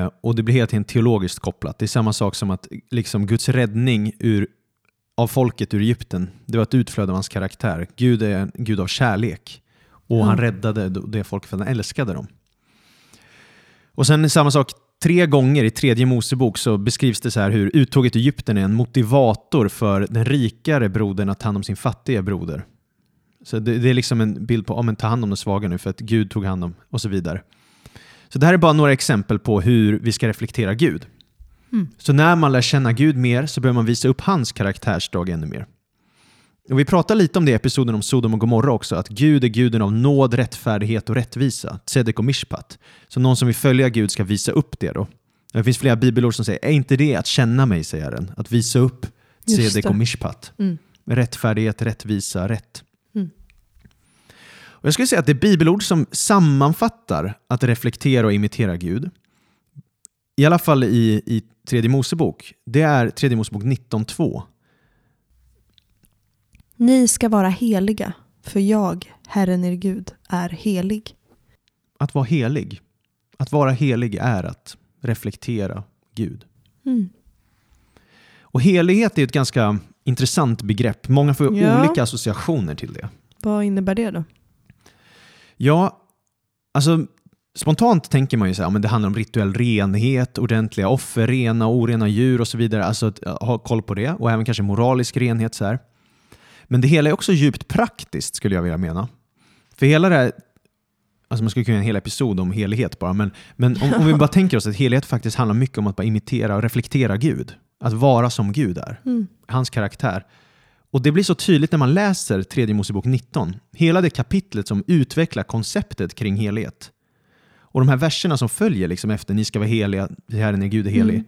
B: Eh, och det blir helt tiden teologiskt kopplat. Det är samma sak som att liksom Guds räddning ur, av folket ur Egypten, det var ett utflöde av hans karaktär. Gud är en Gud av kärlek. Och
A: Ja.
B: han räddade det folket för att han älskade dem. Och sen samma sak, tre gånger i tredje Mosebok så beskrivs det så här hur uttåget i Egypten är en motivator för den rikare brodern att ta hand om sin fattiga broder. Så det, det är liksom en bild på, ja men ta hand om de svaga nu för att Gud tog hand om och så vidare. Så det här är bara några exempel på hur vi ska reflektera Gud.
A: Mm.
B: Så när man lär känna Gud mer så behöver man visa upp hans karaktärsdrag ännu mer. Och vi pratade lite om det i episoden om Sodom och Gomorra också, att Gud är guden av nåd, rättfärdighet och rättvisa, tzedek och mishpat. Så någon som vill följa Gud ska visa upp det då. Det finns flera bibelord som säger, är inte det att känna mig, säger Herren? Att visa upp tzedek och mishpat.
A: Mm.
B: Rättfärdighet, rättvisa, rätt. Och jag skulle säga att det bibelord som sammanfattar att reflektera och imitera Gud, i alla fall i, i tredje Mosebok, det är tredje Mosebok 19.2.
A: Ni ska vara heliga, för jag, Herren er Gud, är helig.
B: Att vara helig. Att vara helig är att reflektera Gud.
A: Mm.
B: Och helighet är ett ganska intressant begrepp. Många får
A: Ja.
B: olika associationer till det.
A: Vad innebär det då?
B: Ja, alltså spontant tänker man ju så här, men det handlar om rituell renhet, ordentliga offer, rena och orena djur och så vidare. Alltså att ha koll på det och även kanske moralisk renhet. Så här. Men det hela är också djupt praktiskt skulle jag vilja mena. För hela det här, alltså man skulle kunna göra en hel episod om helighet bara, men, men om, om vi bara tänker oss att helighet faktiskt handlar mycket om att bara imitera och reflektera Gud. Att vara som Gud är.
A: Mm.
B: Hans karaktär. Och det blir så tydligt när man läser tredje Mosebok 19. Hela det kapitlet som utvecklar konceptet kring helighet. Och de här verserna som följer liksom efter ni ska vara heliga, Herren är Gud är helig.
A: Mm.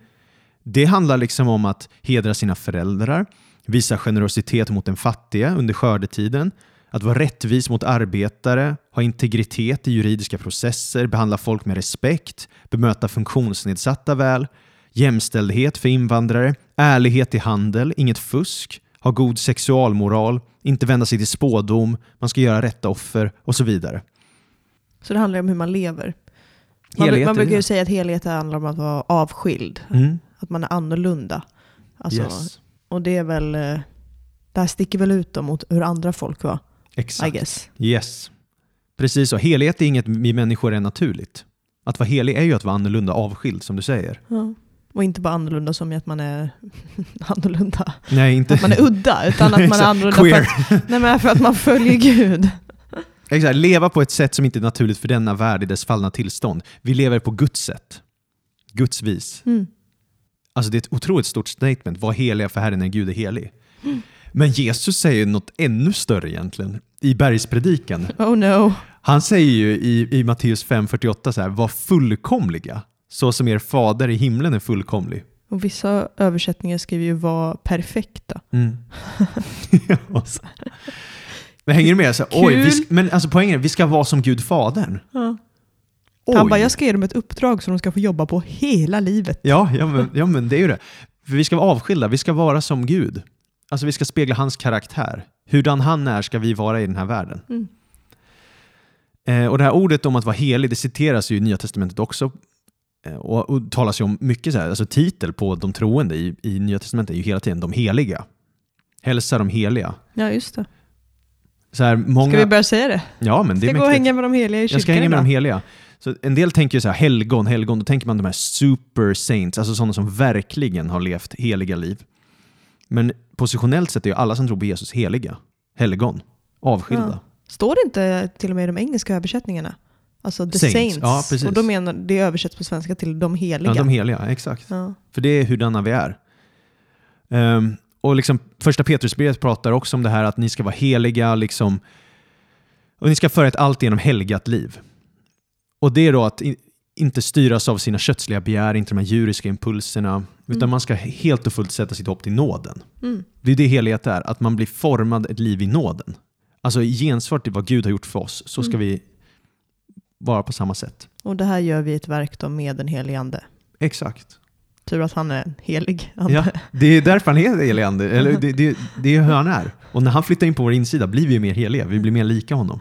B: Det handlar liksom om att hedra sina föräldrar, visa generositet mot den fattige under skördetiden, att vara rättvis mot arbetare, ha integritet i juridiska processer, behandla folk med respekt, bemöta funktionsnedsatta väl, jämställdhet för invandrare, ärlighet i handel, inget fusk, ha god sexualmoral, inte vända sig till spådom, man ska göra rätta offer och så vidare.
A: Så det handlar om hur man lever. Man,
B: Helighet
A: man brukar ju säga att helighet handlar om att vara avskild.
B: Mm.
A: Att man är annorlunda. Alltså,
B: yes.
A: Och det är väl, eh, det här sticker väl ut mot hur andra folk var,
B: Exakt. Yes. Precis så. Helighet är inget vi människor är naturligt. Att vara helig är ju att vara annorlunda avskild som du säger.
A: Ja. Och inte bara annorlunda som i att man är annorlunda,
B: Nej, inte...
A: att man är udda, utan att man är annorlunda för att, nej, men för att man följer Gud.
B: Exakt, leva på ett sätt som inte är naturligt för denna värld i dess fallna tillstånd. Vi lever på Guds sätt. Guds vis.
A: Mm.
B: Alltså det är ett otroligt stort statement. Var heliga för Herren är Gud är helig. Men Jesus säger något ännu större egentligen. I bergspredikan.
A: Oh no.
B: Han säger ju i, i Matteus 5.48 så här, var fullkomliga, så som er fader i himlen är fullkomlig.
A: Och vissa översättningar skriver ju var perfekta.
B: Mm. Men hänger du med? Så, oj, vi, men alltså poängen är, vi ska vara som Gud Fadern.
A: Ja. Han bara, jag ska ge dem ett uppdrag som de ska få jobba på hela livet.
B: Ja, ja, men, ja, men det är ju det. För vi ska vara avskilda, vi ska vara som Gud. Alltså vi ska spegla hans karaktär. Hurdan han är ska vi vara i den här världen.
A: Mm.
B: Eh, och det här ordet om att vara helig, det citeras ju i Nya Testamentet också. Eh, och, och talas ju om mycket så här, alltså titel på de troende i, i Nya Testamentet är ju hela tiden de heliga. Hälsa de heliga.
A: Ja, just det.
B: Så här, många...
A: Ska vi börja säga det?
B: Ja, men det
A: Ska
B: är
A: jag gå och hänga med de heliga i kyrkan
B: Jag ska hänga med de heliga. Så en del tänker ju så här, helgon, helgon, då tänker man de här super saints, alltså sådana som verkligen har levt heliga liv. Men positionellt sett är ju alla som tror på Jesus heliga, helgon, avskilda.
A: Ja. Står det inte till och med i de engelska översättningarna? Alltså the
B: Saints.
A: saints.
B: Ja, precis.
A: och då menar, det översätts på svenska till de heliga.
B: Ja, de heliga, exakt.
A: Ja.
B: För det är hurdana vi är. Ehm, och liksom, första Petrusbrevet pratar också om det här att ni ska vara heliga, liksom, och ni ska föra ett alltigenom helgat liv. Och det är då att inte styras av sina kötsliga begär, inte de här djuriska impulserna, utan
A: Mm.
B: man ska helt och fullt sätta sitt hopp till nåden.
A: Mm.
B: Det är det helighet är, att man blir formad ett liv i nåden. Alltså i gensvar till vad Gud har gjort för oss, så ska
A: Mm.
B: vi vara på samma sätt.
A: Och det här gör vi ett verk då med den helige ande.
B: Exakt.
A: Tur att han är en helig ande.
B: Ja, det är därför han är helig ande. Eller det, det, det är hur han är. Och när han flyttar in på vår insida blir vi mer heliga. Vi blir mer lika honom.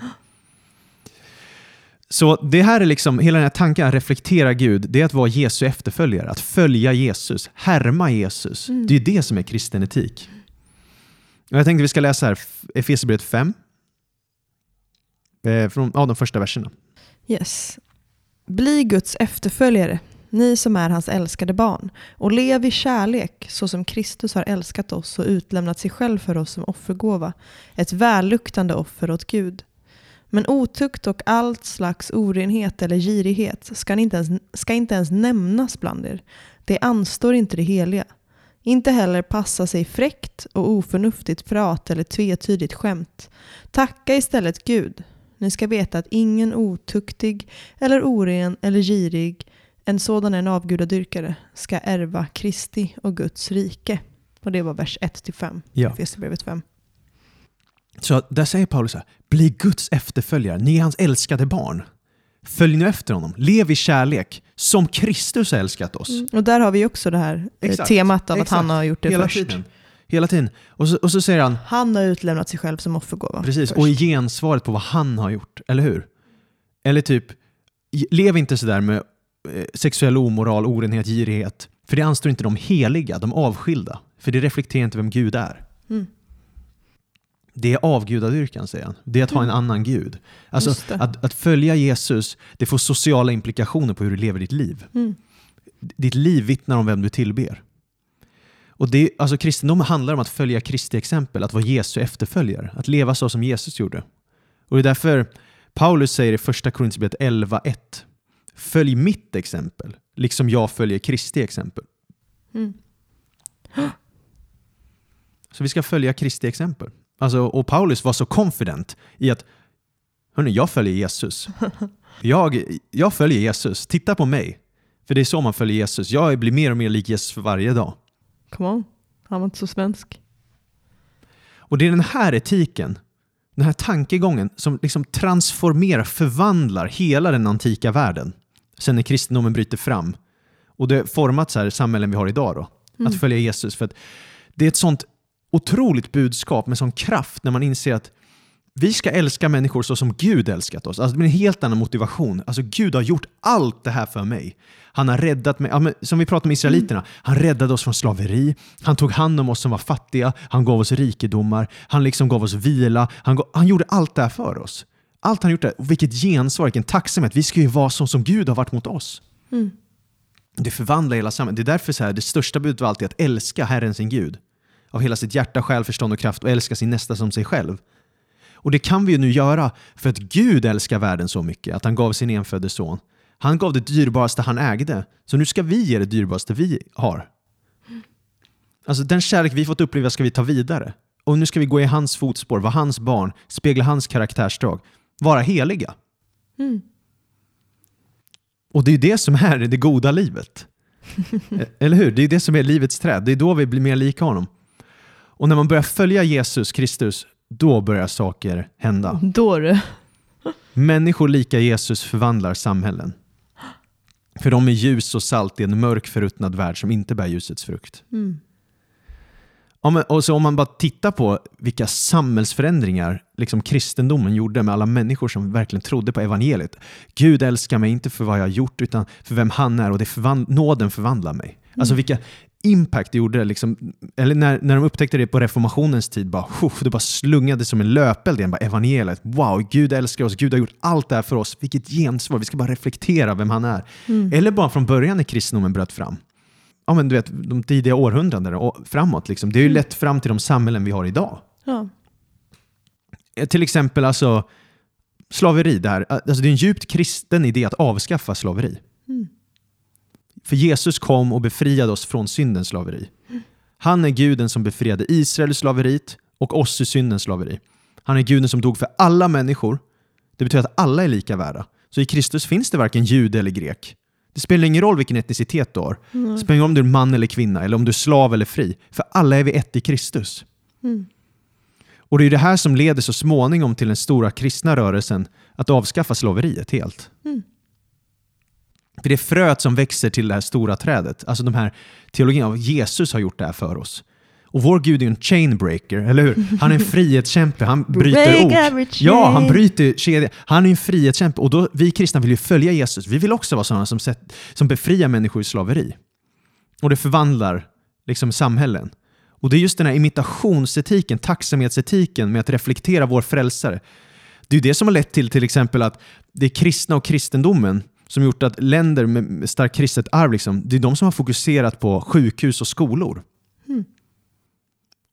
B: Så det här är liksom, hela den här tanken att reflektera Gud, det är att vara Jesu efterföljare. Att följa Jesus, härma Jesus.
A: Mm.
B: Det är det som är kristen etik. Och jag tänkte vi ska läsa här Efesierbrevet 5. Eh, från ja, de första verserna.
A: Yes. Bli Guds efterföljare, ni som är hans älskade barn, och lev i kärlek så som Kristus har älskat oss och utlämnat sig själv för oss som offergåva, ett välluktande offer åt Gud. Men otukt och allt slags orenhet eller girighet ska inte ens, ska inte ens nämnas bland er. Det anstår inte det heliga. Inte heller passa sig fräckt och oförnuftigt prat eller tvetydigt skämt. Tacka istället Gud. Ni ska veta att ingen otuktig eller oren eller girig, en sådan en avgudadyrkare, ska ärva Kristi och Guds rike. Och det var vers 1-5
B: Ja.
A: i Efesierbrevet 5.
B: Så där säger Paulus så här, bli Guds efterföljare, ni är hans älskade barn. Följ nu efter honom, lev i kärlek, som Kristus har älskat oss.
A: Och där har vi också det här eh,
B: Exakt,
A: temat av att
B: exakt.
A: han har gjort det
B: Hela
A: först.
B: tiden. Hela tiden. Och så, och så säger han,
A: Han har utlämnat sig själv som offergåva.
B: precis,
A: först.
B: och i gensvaret på vad han har gjort, eller hur? Eller typ, lev inte sådär med eh, sexuell omoral, orenhet, girighet. För det anstår inte de heliga, de avskilda. För det reflekterar inte vem Gud är.
A: Mm.
B: Det är avgudadyrkan, säger han. Det är att ha en annan gud. Alltså, att, att följa Jesus, det får sociala implikationer på hur du lever ditt liv.
A: Mm.
B: Ditt liv vittnar om vem du tillber. Och det, alltså kristendomen handlar om att följa Kristi exempel, att vara Jesu efterföljare, att leva så som Jesus gjorde. Och det är därför Paulus säger i första Korinthierbrevet 11.1 Följ mitt exempel, liksom jag följer Kristi exempel.
A: Mm.
B: Så vi ska följa Kristi exempel. Alltså, och Paulus var så confident i att Hörni, jag följer Jesus. Jag, jag följer Jesus. Titta på mig. För det är så man följer Jesus. Jag blir mer och mer lik Jesus för varje dag.
A: Come on. Han var inte så svensk.
B: Och det är den här etiken, den här tankegången som liksom transformerar, förvandlar hela den antika världen. Sen när kristendomen bryter fram. Och det har format så här samhällen vi har idag då. Att följa Jesus. För det är ett sånt otroligt budskap med sån kraft när man inser att vi ska älska människor så som Gud älskat oss. Alltså det blir en helt annan motivation. Alltså Gud har gjort allt det här för mig. Han har räddat mig, ja, som vi pratade om israeliterna, han räddade oss från slaveri, han tog hand om oss som var fattiga, han gav oss rikedomar, han liksom gav oss vila, han, gav, han gjorde allt det här för oss. Allt han gjort det, och vilket gensvar, vilken tacksamhet. Vi ska ju vara så som Gud har varit mot oss. Det förvandlar hela samhället. Det är därför så här, det största budet var alltid att älska Herren sin Gud. Av hela sitt hjärta, själ, förstånd och kraft och älska sin nästa som sig själv. Och det kan vi ju nu göra för att Gud älskar världen så mycket att han gav sin enfödde son. Han gav det dyrbaraste han ägde. Så nu ska vi ge det dyrbaraste vi har. Alltså den kärlek vi fått uppleva ska vi ta vidare. Och nu ska vi gå i hans fotspår, vara hans barn, spegla hans karaktärsdrag, vara heliga.
A: Mm.
B: Och det är ju det som är det goda livet. E- Eller hur? Det är det som är livets träd. Det är då vi blir mer lika honom. Och när man börjar följa Jesus Kristus, då börjar saker hända.
A: Då du.
B: Människor lika Jesus förvandlar samhällen. För de är ljus och salt i en mörk förruttnad värld som inte bär ljusets frukt.
A: Mm.
B: Men, och så om man bara tittar på vilka samhällsförändringar liksom kristendomen gjorde med alla människor som verkligen trodde på evangeliet. Gud älskar mig inte för vad jag har gjort utan för vem han är och det förvand- nåden förvandlar mig. Alltså vilka impact det gjorde. Liksom, eller när, när de upptäckte det på reformationens tid, bara, "Huff", det bara slungade som en löpeld igen. Bara evangeliet. Wow, Gud älskar oss. Gud har gjort allt det här för oss. Vilket gensvar. Vi ska bara reflektera vem han är. Eller bara från början när kristendomen bröt fram ja, men du vet, de tidiga århundradena och framåt. Liksom. Det är ju lett fram till de samhällen vi har idag.
A: Ja.
B: Eh, Till exempel alltså, slaveri. Det, här. Alltså, det är en djupt kristen idé att avskaffa slaveri. För Jesus kom och befriade oss från syndens slaveri. Han är guden som befriade Israel ur slaveriet och oss ur syndens slaveri. Han är guden som dog för alla människor. Det betyder att alla är lika värda. Så i Kristus finns det varken jude eller grek. Det spelar ingen roll vilken etnicitet du har. Det spelar ingen roll om du är man eller kvinna eller om du är slav eller fri. För alla är vi ett i Kristus. Och det är det här som leder så småningom till den stora kristna rörelsen att avskaffa slaveriet helt. För det är fröet som växer till det här stora trädet. Alltså de här teologin av Jesus har gjort det här för oss. Och vår Gud är en chainbreaker, eller hur? Han är en frihetskämpe, han bryter ok. Ja, han bryter kedjor. Han är en frihetskämpe och då, vi kristna vill ju följa Jesus. Vi vill också vara sådana som, sett, som befriar människor ur slaveri. Och det förvandlar liksom samhällen. Och det är just den här imitationsetiken, tacksamhetsetiken med att reflektera vår frälsare. Det är det som har lett till till exempel att det är kristna och kristendomen som gjort att länder med starkt kristet arv, liksom, det är de som har fokuserat på sjukhus och skolor.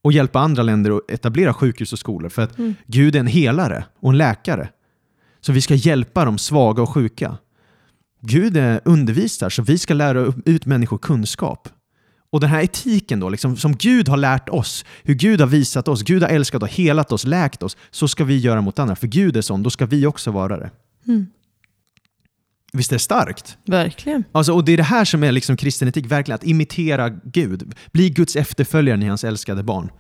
B: Och hjälpa andra länder att etablera sjukhus och skolor. För att Gud är en helare och en läkare. Så vi ska hjälpa de svaga och sjuka. Gud är undervisar, så vi ska lära ut människor kunskap. Och den här etiken då, liksom, som Gud har lärt oss, hur Gud har visat oss, Gud har älskat oss, helat oss, läkt oss, så ska vi göra mot andra. För Gud är sån, då ska vi också vara det. Visst är det starkt?
A: Verkligen.
B: Alltså, och det är det här som är liksom kristen etik, verkligen att imitera Gud. Bli Guds efterföljare ni hans älskade barn.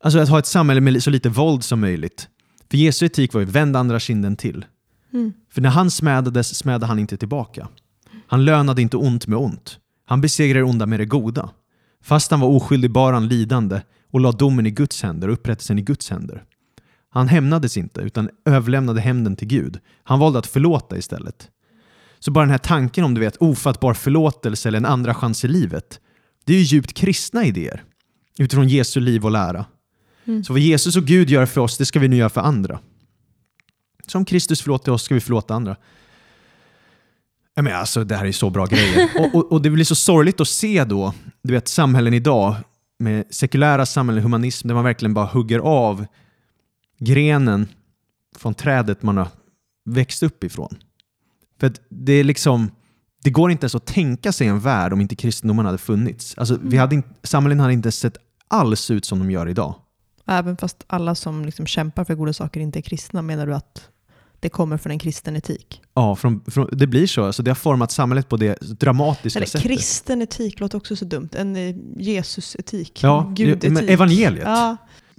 B: Alltså att ha ett samhälle med så lite våld som möjligt. För Jesu etik var ju vänd andra kinden till. För när han smädades smädade han inte tillbaka. Han lönade inte ont med ont. Han besegrade det onda med det goda. Fast han var oskyldig bar han lidande och la domen i Guds händer och upprättelsen i Guds händer. Han hämnades inte utan överlämnade hämnden till Gud. Han valde att förlåta istället. Så bara den här tanken om du vet ofattbar förlåtelse eller en andra chans i livet. Det är ju djupt kristna idéer utifrån Jesu liv och lära.
A: Mm.
B: Så vad Jesus och Gud gör för oss, det ska vi nu göra för andra. Som Kristus förlåter oss ska vi förlåta andra. Jag menar, alltså, det här är så bra grejer. Och, och, och det blir så sorgligt att se då, du vet samhällen idag med sekulära samhällen, humanism, där man verkligen bara hugger av grenen från trädet man har växt upp ifrån. För det är liksom, det går inte ens att tänka sig en värld om inte kristendomen hade funnits. Alltså, vi hade inte, samhällen hade inte sett alls ut som de gör idag.
A: Även fast alla som liksom kämpar för goda saker inte är kristna, menar du att det kommer från en kristen etik?
B: Ja, från, från, det blir så. Alltså, det har format samhället på det dramatiska
A: Eller
B: sättet.
A: kristen etik låter också så dumt. En eh, Jesus-etik.
B: Ja,
A: Gudetik.
B: evangeliet.
A: Ja,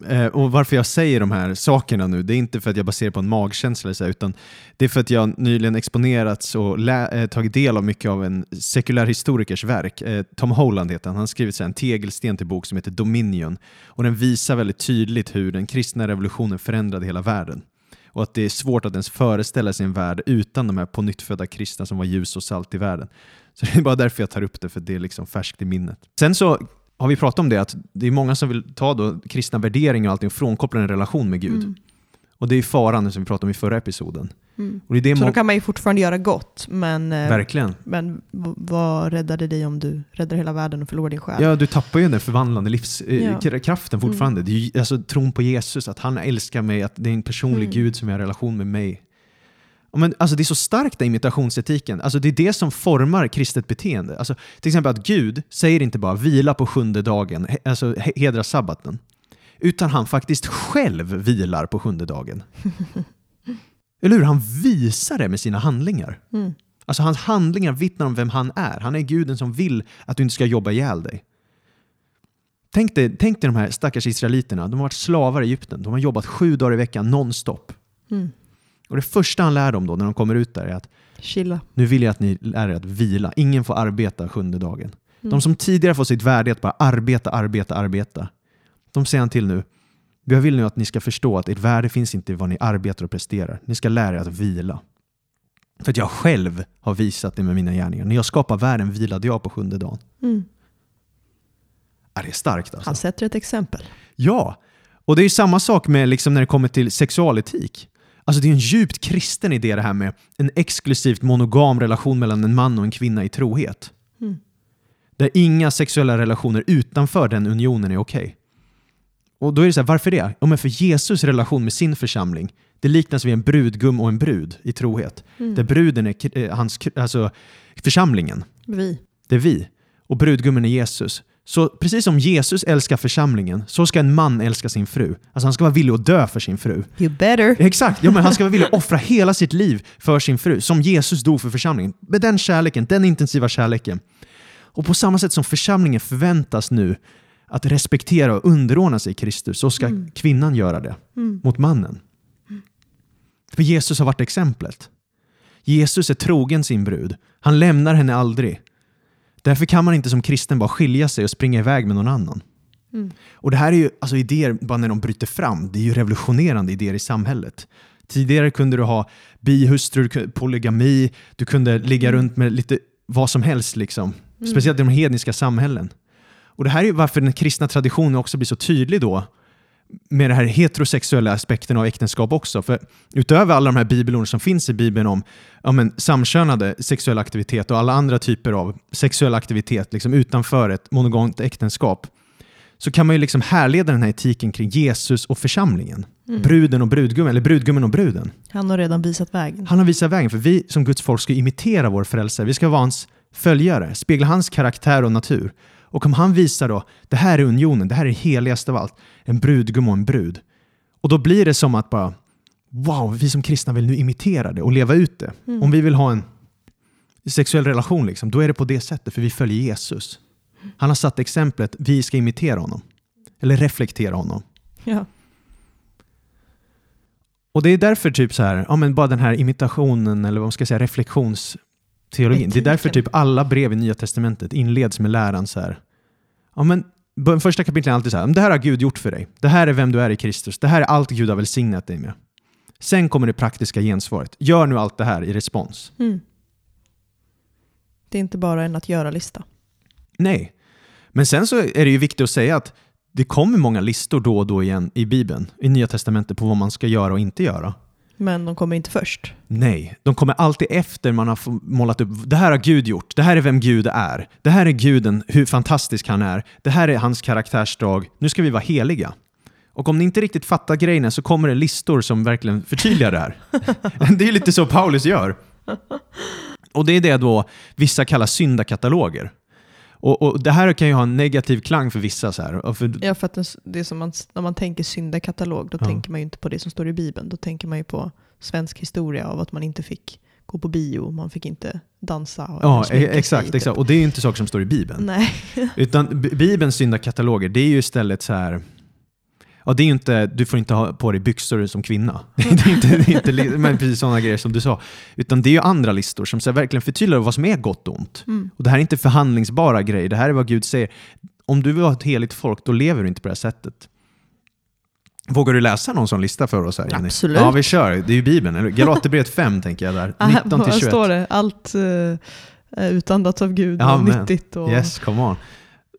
B: Eh, och varför jag säger de här sakerna nu, det är inte för att jag baserar på en magkänsla, så, här, utan det är för att jag nyligen exponerats och lä- eh, tagit del av mycket av en sekulär historikers verk. Eh, Tom Holland heter han, han har skrivit så här, en tegelsten till bok som heter Dominion. Och den visar väldigt tydligt hur den kristna revolutionen förändrade hela världen. Och att det är svårt att ens föreställa sig en värld utan de här pånyttfödda kristna som var ljus och salt i världen. Så det är bara därför jag tar upp det, för det är liksom färskt i minnet. Sen så har vi pratat om det, att det är många som vill ta då kristna värderingar och allting och frånkoppla en relation med Gud.
A: Mm.
B: Och det är faran som vi pratade om i förra episoden.
A: Mm.
B: Och det är det
A: Så då kan man ju fortfarande göra gott, men, eh,
B: Verkligen.
A: men vad räddade dig om du räddar hela världen och förlorar din själ?
B: Ja, du tappar ju den förvandlande
A: Ja.
B: livskraften fortfarande. Det är ju, alltså, tron på Jesus, att han älskar mig, att det är en personlig
A: Mm.
B: Gud som har en relation med mig. Men, alltså, det är så starkt, den imitationsetiken. Alltså, det är det som formar kristet beteende. Alltså, till exempel att Gud säger inte bara vila på sjunde dagen, alltså he- hedra sabbaten. Utan han faktiskt själv vilar på sjunde dagen. Eller hur? Han visar det med sina handlingar.
A: Mm.
B: Alltså hans handlingar vittnar om vem han är. Han är guden som vill att du inte ska jobba ihjäl dig. Tänk dig, tänk dig de här stackars israeliterna. De har varit slavar i Egypten. De har jobbat sju dagar i veckan nonstop.
A: Mm.
B: Och det första han lär dem då när de kommer ut där är att
A: Chilla.
B: nu vill jag att ni lär er att vila. Ingen får arbeta sjunde dagen.
A: Mm.
B: De som tidigare får sitt värde att bara arbeta, arbeta, arbeta. De säger han till nu. Jag vill nu att ni ska förstå att ert värde finns inte i vad ni arbetar och presterar. Ni ska lära er att vila. För att jag själv har visat det med mina gärningar. När jag skapade världen vilade jag på sjunde dagen.
A: Mm.
B: Är det är starkt alltså?
A: Han sätter ett exempel.
B: Ja, och det är samma sak med liksom när det kommer till sexualetik. Alltså det är en djupt kristen idé det här med en exklusivt monogam relation mellan en man och en kvinna i trohet.
A: Mm.
B: Där inga sexuella relationer utanför den unionen är okej. Och då är det så här, varför det? Ja, men för Jesus relation med sin församling, det liknas vid en brudgum och en brud i trohet.
A: Mm.
B: Där bruden är eh, hans, alltså församlingen,
A: Vi.
B: det är vi. Och brudgummen är Jesus. Så precis som Jesus älskar församlingen, så ska en man älska sin fru. Alltså han ska vara villig att dö för sin fru.
A: You better.
B: Exakt, ja, men han ska vara villig att offra hela sitt liv för sin fru, som Jesus dog för församlingen. Med den kärleken, den intensiva kärleken. Och på samma sätt som församlingen förväntas nu att respektera och underordna sig Kristus, så ska
A: Mm.
B: kvinnan göra det
A: Mm.
B: mot mannen. För Jesus har varit exemplet. Jesus är trogen sin brud. Han lämnar henne aldrig. Därför kan man inte som kristen bara skilja sig och springa iväg med någon annan.
A: Mm.
B: Och det här är ju alltså idéer, bara när de bryter fram, det är ju revolutionerande idéer i samhället. Tidigare kunde du ha bihustrur, kunde- polygami, du kunde ligga runt med lite vad som helst. Liksom.
A: Mm.
B: Speciellt i de hedniska samhällen. Och det här är ju varför den kristna traditionen också blir så tydlig då med den här heterosexuella aspekten av äktenskap också. För utöver alla de här bibelorden som finns i Bibeln om ja, men, samkönade sexuell aktivitet och alla andra typer av sexuell aktivitet liksom, utanför ett monogamt äktenskap så kan man ju liksom härleda den här etiken kring Jesus och församlingen.
A: Mm.
B: Bruden och brudgummen, eller brudgummen och bruden.
A: Han har redan visat vägen.
B: Han har visat vägen, för vi som Guds folk ska imitera vår frälsare. Vi ska vara hans följare, spegla hans karaktär och natur. Och om han visar då, det här är unionen, det här är det heligaste av allt, en brudgum och en brud. Och då blir det som att bara, wow, vi som kristna vill nu imitera det och leva ut det.
A: Mm.
B: Om vi vill ha en sexuell relation, liksom, då är det på det sättet, för vi följer Jesus. Han har satt exemplet, vi ska imitera honom. Eller reflektera honom.
A: Ja.
B: Och det är därför typ så här, ja men bara den här imitationen eller vad man ska säga, reflektionsteologin. Det är därför typ alla brev i Nya Testamentet inleds med läran så här. Ja men första kapitlet är alltid så här, det här har Gud gjort för dig. Det här är vem du är i Kristus. Det här är allt Gud har välsignat dig med. Sen kommer det praktiska gensvaret. Gör nu allt det här i respons.
A: Mm. Det är inte bara en att göra-lista.
B: Nej. Men sen så är det ju viktigt att säga att det kommer många listor då och då igen i Bibeln, i Nya Testamentet, på vad man ska göra och inte göra.
A: Men de kommer inte först.
B: Nej, de kommer alltid efter man har målat upp, det här har Gud gjort, det här är vem Gud är, det här är guden, hur fantastisk han är, det här är hans karaktärsdrag, nu ska vi vara heliga. Och om ni inte riktigt fattar grejerna så kommer det listor som verkligen förtydligar det här. det är lite så Paulus gör. Och det är det då vissa kallar syndakataloger. Och, och det här kan ju ha en negativ klang för vissa. Så här. För,
A: Ja, för att det- är som man, när man tänker syndakatalog, då
B: Ja.
A: tänker man ju inte på det som står i Bibeln. Då tänker man ju på svensk historia av att man inte fick gå på bio, man fick inte dansa.
B: ja, e-
A: sig,
B: exakt,
A: typ.
B: exakt. Och det är ju inte saker som står i Bibeln.
A: Nej.
B: Utan Bibelns syndakataloger, det är ju istället så här... Ja, det är inte, du får inte ha på dig byxor som kvinna. det är inte, det är inte men precis sådana grejer som du sa. Utan det är ju andra listor som så verkligen förtydligar vad som är gott och ont.
A: Mm.
B: Och det här är inte förhandlingsbara grejer, det här är vad Gud säger. Om du vill ha ett heligt folk, då lever du inte på det här sättet. Vågar du läsa någon sån lista för oss här Jenny?
A: Absolut.
B: Ja, vi kör. Det är ju Bibeln. eller? Galaterbrevet 5 tänker jag där.
A: Ah,
B: 19 till
A: Här
B: 21.
A: står det, allt uh, utandats av Gud och
B: Amen.
A: nyttigt. Och,
B: Yes, come on.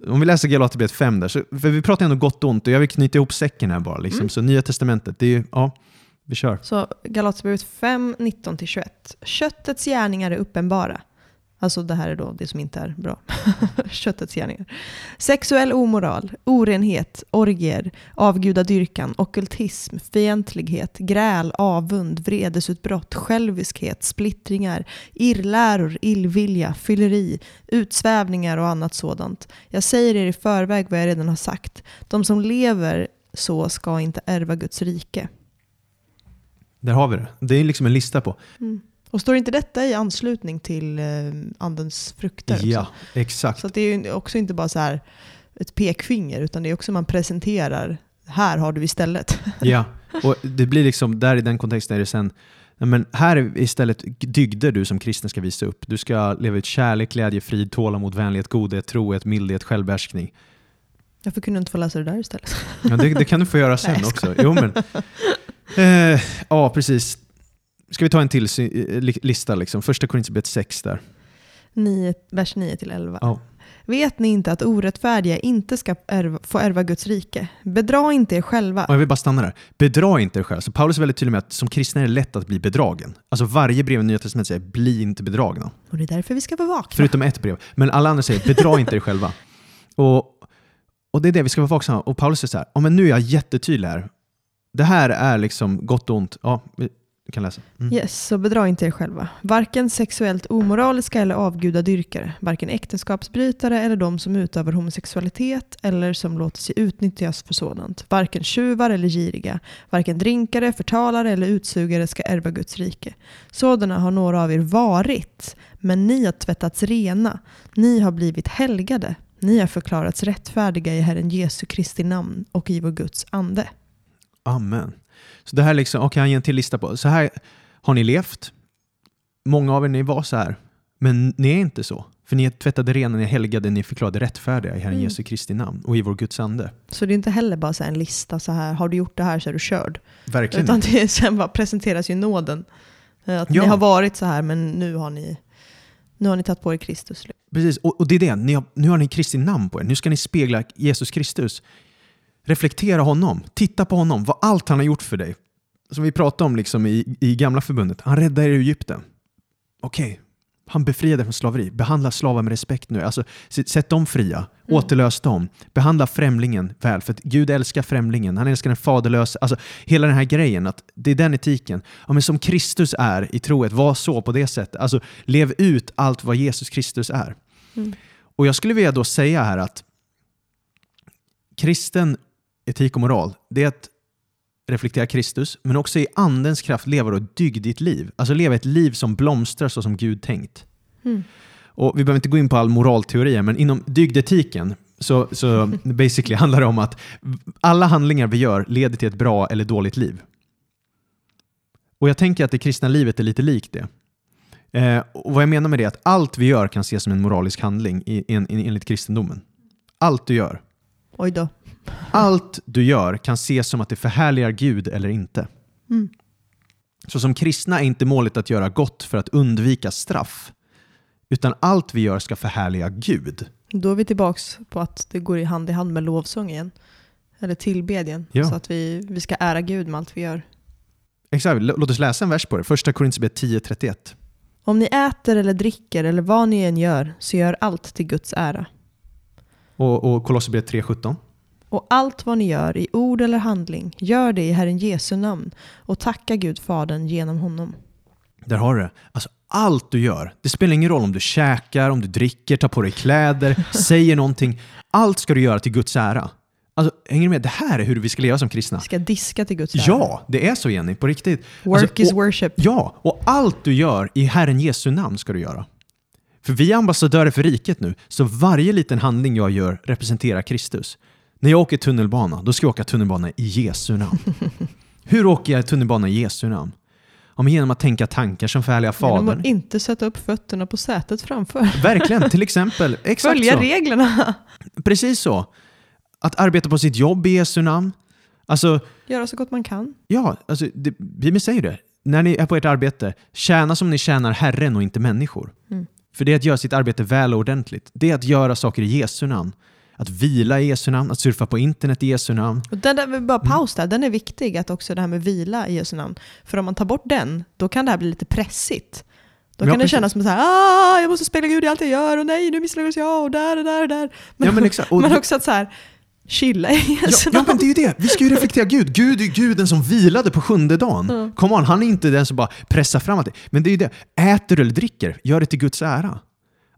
B: Om vi läser Galaterbrevet 5 där, så, för vi pratar ändå gott och ont och jag vill knyta ihop säcken här bara. Liksom.
A: Mm.
B: Så Nya Testamentet, det är ju, ja, vi kör.
A: Så Galaterbrevet 5, 19-21. Köttets gärningar är uppenbara. Alltså det här är då det som inte är bra. Köttets gärningar. Sexuell omoral, orenhet, orgier, avgudadyrkan, ockultism, fientlighet, gräl, avund, vredesutbrott, själviskhet, splittringar, irrläror, illvilja, fylleri, utsvävningar och annat sådant. Jag säger er i förväg vad jag redan har sagt. De som lever så ska inte ärva Guds rike.
B: Där har vi det. Det är liksom en lista på.
A: Mm. Och står inte detta i anslutning till eh, andens frukter? också?
B: Ja, exakt.
A: Så det är också inte bara så här ett pekfinger, utan det är också man presenterar, här har du istället.
B: Ja, och det blir liksom, där i den kontexten är det sen, men här är istället dygder du som kristen ska visa upp. Du ska leva ut kärlek, glädje, frid, tålamod, vänlighet, godhet, trohet, mildhet, självbehärskning.
A: Varför kunde du inte få läsa det där istället?
B: Ja, det, det kan du få göra sen
A: Nej,
B: också. Jo, men, eh, ja, precis. Ska vi ta en till eh, li- lista? Liksom. Första Korinthierbrevet 6 där.
A: 9, vers 9 till 11.
B: Ja.
A: Vet ni inte att orättfärdiga inte ska ärva, få ärva Guds rike? Bedra inte er själva.
B: Och jag vill bara stanna där. Bedra inte er själv. Så Paulus är väldigt tydlig med att som kristen är det lätt att bli bedragen. Alltså varje brev i Nya Testamentet säger bli inte bedragna.
A: Och det är därför vi ska vara vakna.
B: Förutom ett brev. Men alla andra säger bedra inte er själva. Och, och det är det vi ska vara vaksamma. Och Paulus säger så här, ja, men nu är jag jättetydlig här. Det här är liksom gott och ont. Ja, kan läsa. Mm.
A: Yes, så bedra inte er själva. Varken sexuellt omoraliska eller avgudadyrkare, varken äktenskapsbrytare eller de som utövar homosexualitet eller som låter sig utnyttjas för sådant. Varken tjuvar eller giriga, varken drinkare, förtalare eller utsugare ska ärva Guds rike. Sådana har några av er varit, men ni har tvättats rena. Ni har blivit helgade. Ni har förklarats rättfärdiga i Herren Jesu Kristi namn och i vår Guds ande.
B: Amen. Så det här liksom, okej, han ger en till lista på. Så här har ni levt. Många av er, ni var så här. Men ni är inte så. För ni tvättade rena, ni helgade, ni förklarade rättfärdiga i Herren
A: Mm.
B: Jesu Kristi namn och i vår Guds ande.
A: Så det är inte heller bara så en lista så här, har du gjort det här så är du körd.
B: Verkligen.
A: Utan det är, sen bara presenteras ju nåden. Eh, Att
B: Ja.
A: ni har varit så här men nu har ni, nu har ni tagit på er Kristus.
B: Precis, och, och det är det. Har, nu har ni Kristi namn på er. Nu ska ni spegla Jesus Kristus. Reflektera honom. Titta på honom. Vad allt han har gjort för dig. Som vi pratade om liksom i, i gamla förbundet. Han räddade er ur Egypten. Okej, han befriade från slaveri. Behandla slavar med respekt nu. Alltså, sätt dem fria.
A: Mm.
B: Återlös dem. Behandla främlingen väl. För att Gud älskar främlingen. Han älskar den faderlösa. Alltså, hela den här grejen. att Det är den etiken. Ja, men som Kristus är i troet. Var så på det sättet. Alltså, lev ut allt vad Jesus Kristus är.
A: Mm.
B: Och jag skulle vilja då säga här att kristen etik och moral, det är att reflektera Kristus, men också i andens kraft leva ett dygdigt liv. Alltså leva ett liv som blomstrar så som Gud tänkt.
A: Mm.
B: Och vi behöver inte gå in på all moralteori, men inom dygdetiken så, så basically handlar det om att alla handlingar vi gör leder till ett bra eller dåligt liv. Och jag tänker att det kristna livet är lite likt det. Eh, och vad jag menar med det är att allt vi gör kan ses som en moralisk handling i, en, enligt kristendomen. Allt du gör.
A: Oj då.
B: Allt du gör kan ses som att det förhärligar Gud eller inte.
A: Mm.
B: Så som kristna är inte målet att göra gott för att undvika straff, utan allt vi gör ska förhärliga Gud.
A: Då är vi tillbaks på att det går i hand i hand med lovsång igen. eller tillbedjan.
B: Ja.
A: Så att vi, vi ska ära Gud med allt vi gör.
B: Exakt, låt oss läsa en vers på det. Första Korinthierbrevet 10.31.
A: Om ni äter eller dricker eller vad ni än gör, så gör allt till Guds ära.
B: Och, och Kolosserbrevet 3.17.
A: Och allt vad ni gör i ord eller handling, gör det i Herren Jesu namn och tacka Gud Fadern genom honom.
B: Där har du det. Alltså, allt du gör, det spelar ingen roll om du käkar, om du dricker, tar på dig kläder, säger någonting. Allt ska du göra till Guds ära. Alltså, hänger du med? Det här är hur vi ska leva som kristna.
A: Vi ska diska till Guds ära.
B: Ja, det är så Jenny, på riktigt.
A: Work
B: Alltså,
A: is
B: och-
A: worship.
B: Ja, och allt du gör i Herren Jesu namn ska du göra. För vi är ambassadörer för riket nu, så varje liten handling jag gör representerar Kristus. När jag åker tunnelbana, då ska jag åka tunnelbana i Jesu namn. Hur åker jag tunnelbana i Jesu namn? Ja, men genom att tänka tankar som förhärligar
A: Genom
B: Fadern.
A: att inte sätta upp fötterna på sätet framför.
B: Verkligen, till exempel. Exakt
A: Följa
B: så.
A: reglerna.
B: Precis så. Att arbeta på sitt jobb i Jesu namn. Alltså,
A: Göra så gott man kan.
B: ja, alltså, det, Bibeln säger det. När ni är på ert arbete, tjäna som ni tjänar Herren och inte människor.
A: Mm.
B: För det är att göra sitt arbete väl och ordentligt. Det är att göra saker i Jesu namn. Att vila i Jesu namn, att surfa på internet i Jesu namn.
A: Och den där, bara
B: Mm.
A: paus där, den är viktig att också det här med vila i Jesu namn. För om man tar bort den, då kan det här bli lite pressigt. Då
B: Ja,
A: kan det
B: precis.
A: kännas som så här, ah, jag måste spela Gud i allt jag gör och nej, nu misslyckas jag och där och där och där. Men,
B: Ja, men exakt. Och-
A: men också att så här, chilla i
B: Ja,
A: Jesu
B: ja,
A: namn.
B: men det är ju det. Vi ska ju reflektera Gud. Gud är guden som vilade på sjunde dagen.
A: Ja.
B: Come on, han är inte den som bara pressar fram allting. Men det är ju det. Äter eller dricker, gör det till Guds ära.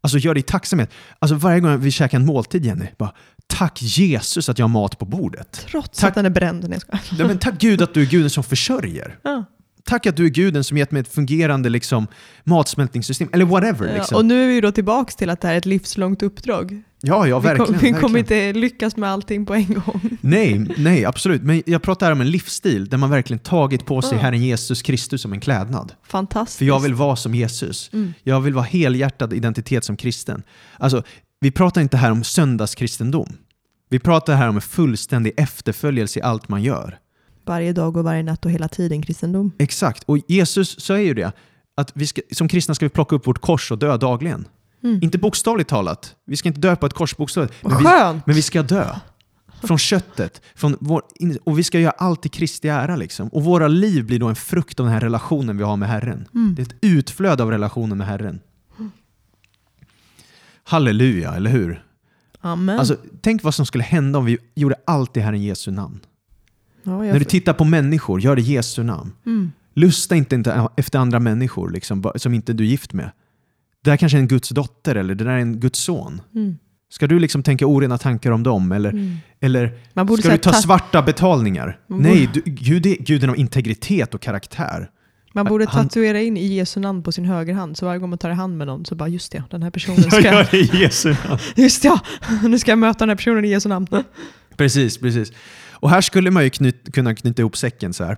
B: Alltså gör det i tacksamhet. Alltså varje gång vi käkar en måltid, Jenny, bara tack Jesus att jag har mat på bordet.
A: Trots
B: Tack.
A: att den är bränd. Nej,
B: men tack Gud att du är guden som försörjer.
A: Ja.
B: Tack att du är guden som gett mig ett fungerande liksom, matsmältningssystem. Eller whatever.
A: Ja,
B: Liksom.
A: och nu är vi då tillbaka till att det här är ett livslångt uppdrag.
B: ja, ja,
A: vi,
B: verkligen.
A: kom, vi
B: verkligen.
A: kommer inte lyckas med allting på en gång.
B: Nej, nej, absolut. Men jag pratar här om en livsstil där man verkligen tagit på sig
A: Ja.
B: Herren Jesus Kristus som en klädnad.
A: Fantastiskt.
B: För jag vill vara som Jesus.
A: Mm.
B: Jag vill vara helhjärtad identitet som kristen. Alltså, vi pratar inte här om söndagskristendom. Vi pratar här om en fullständig efterföljelse i allt man gör.
A: Varje dag och varje natt och hela tiden kristendom.
B: Exakt. Och Jesus säger ju det, att vi ska, som kristna ska vi plocka upp vårt kors och dö dagligen.
A: Mm.
B: Inte bokstavligt talat. Vi ska inte dö på ett kors bokstavligt. Men vi, men vi ska dö. Från köttet. Från vår, och vi ska göra allt i Kristi ära. Liksom. Och våra liv blir då en frukt av den här relationen vi har med Herren.
A: Mm.
B: Det är ett utflöde av relationen med Herren. Halleluja, eller hur?
A: Amen.
B: Alltså, tänk vad som skulle hända om vi gjorde allt i Herren Jesu namn.
A: Ja,
B: När du tittar på människor, gör det i Jesu namn.
A: mm.
B: Lusta inte efter andra människor liksom, som inte du är gift med. Det där kanske är en Guds dotter eller det där är en Guds son.
A: Mm.
B: Ska du liksom tänka orena tankar om dem? Eller,
A: Mm.
B: eller ska du ta
A: ta-
B: svarta betalningar?
A: Man
B: Nej, du, Gud är guden av integritet och karaktär.
A: Man borde
B: Han-
A: tatuera in i Jesu namn på sin högerhand, så varje gång man tar i hand med någon så bara just det, den här personen ska jag...
B: det i Jesu namn.
A: Just ja, nu ska jag möta den här personen i Jesu namn.
B: Precis, precis. Och här skulle man ju knyt, kunna knyta ihop säcken så här.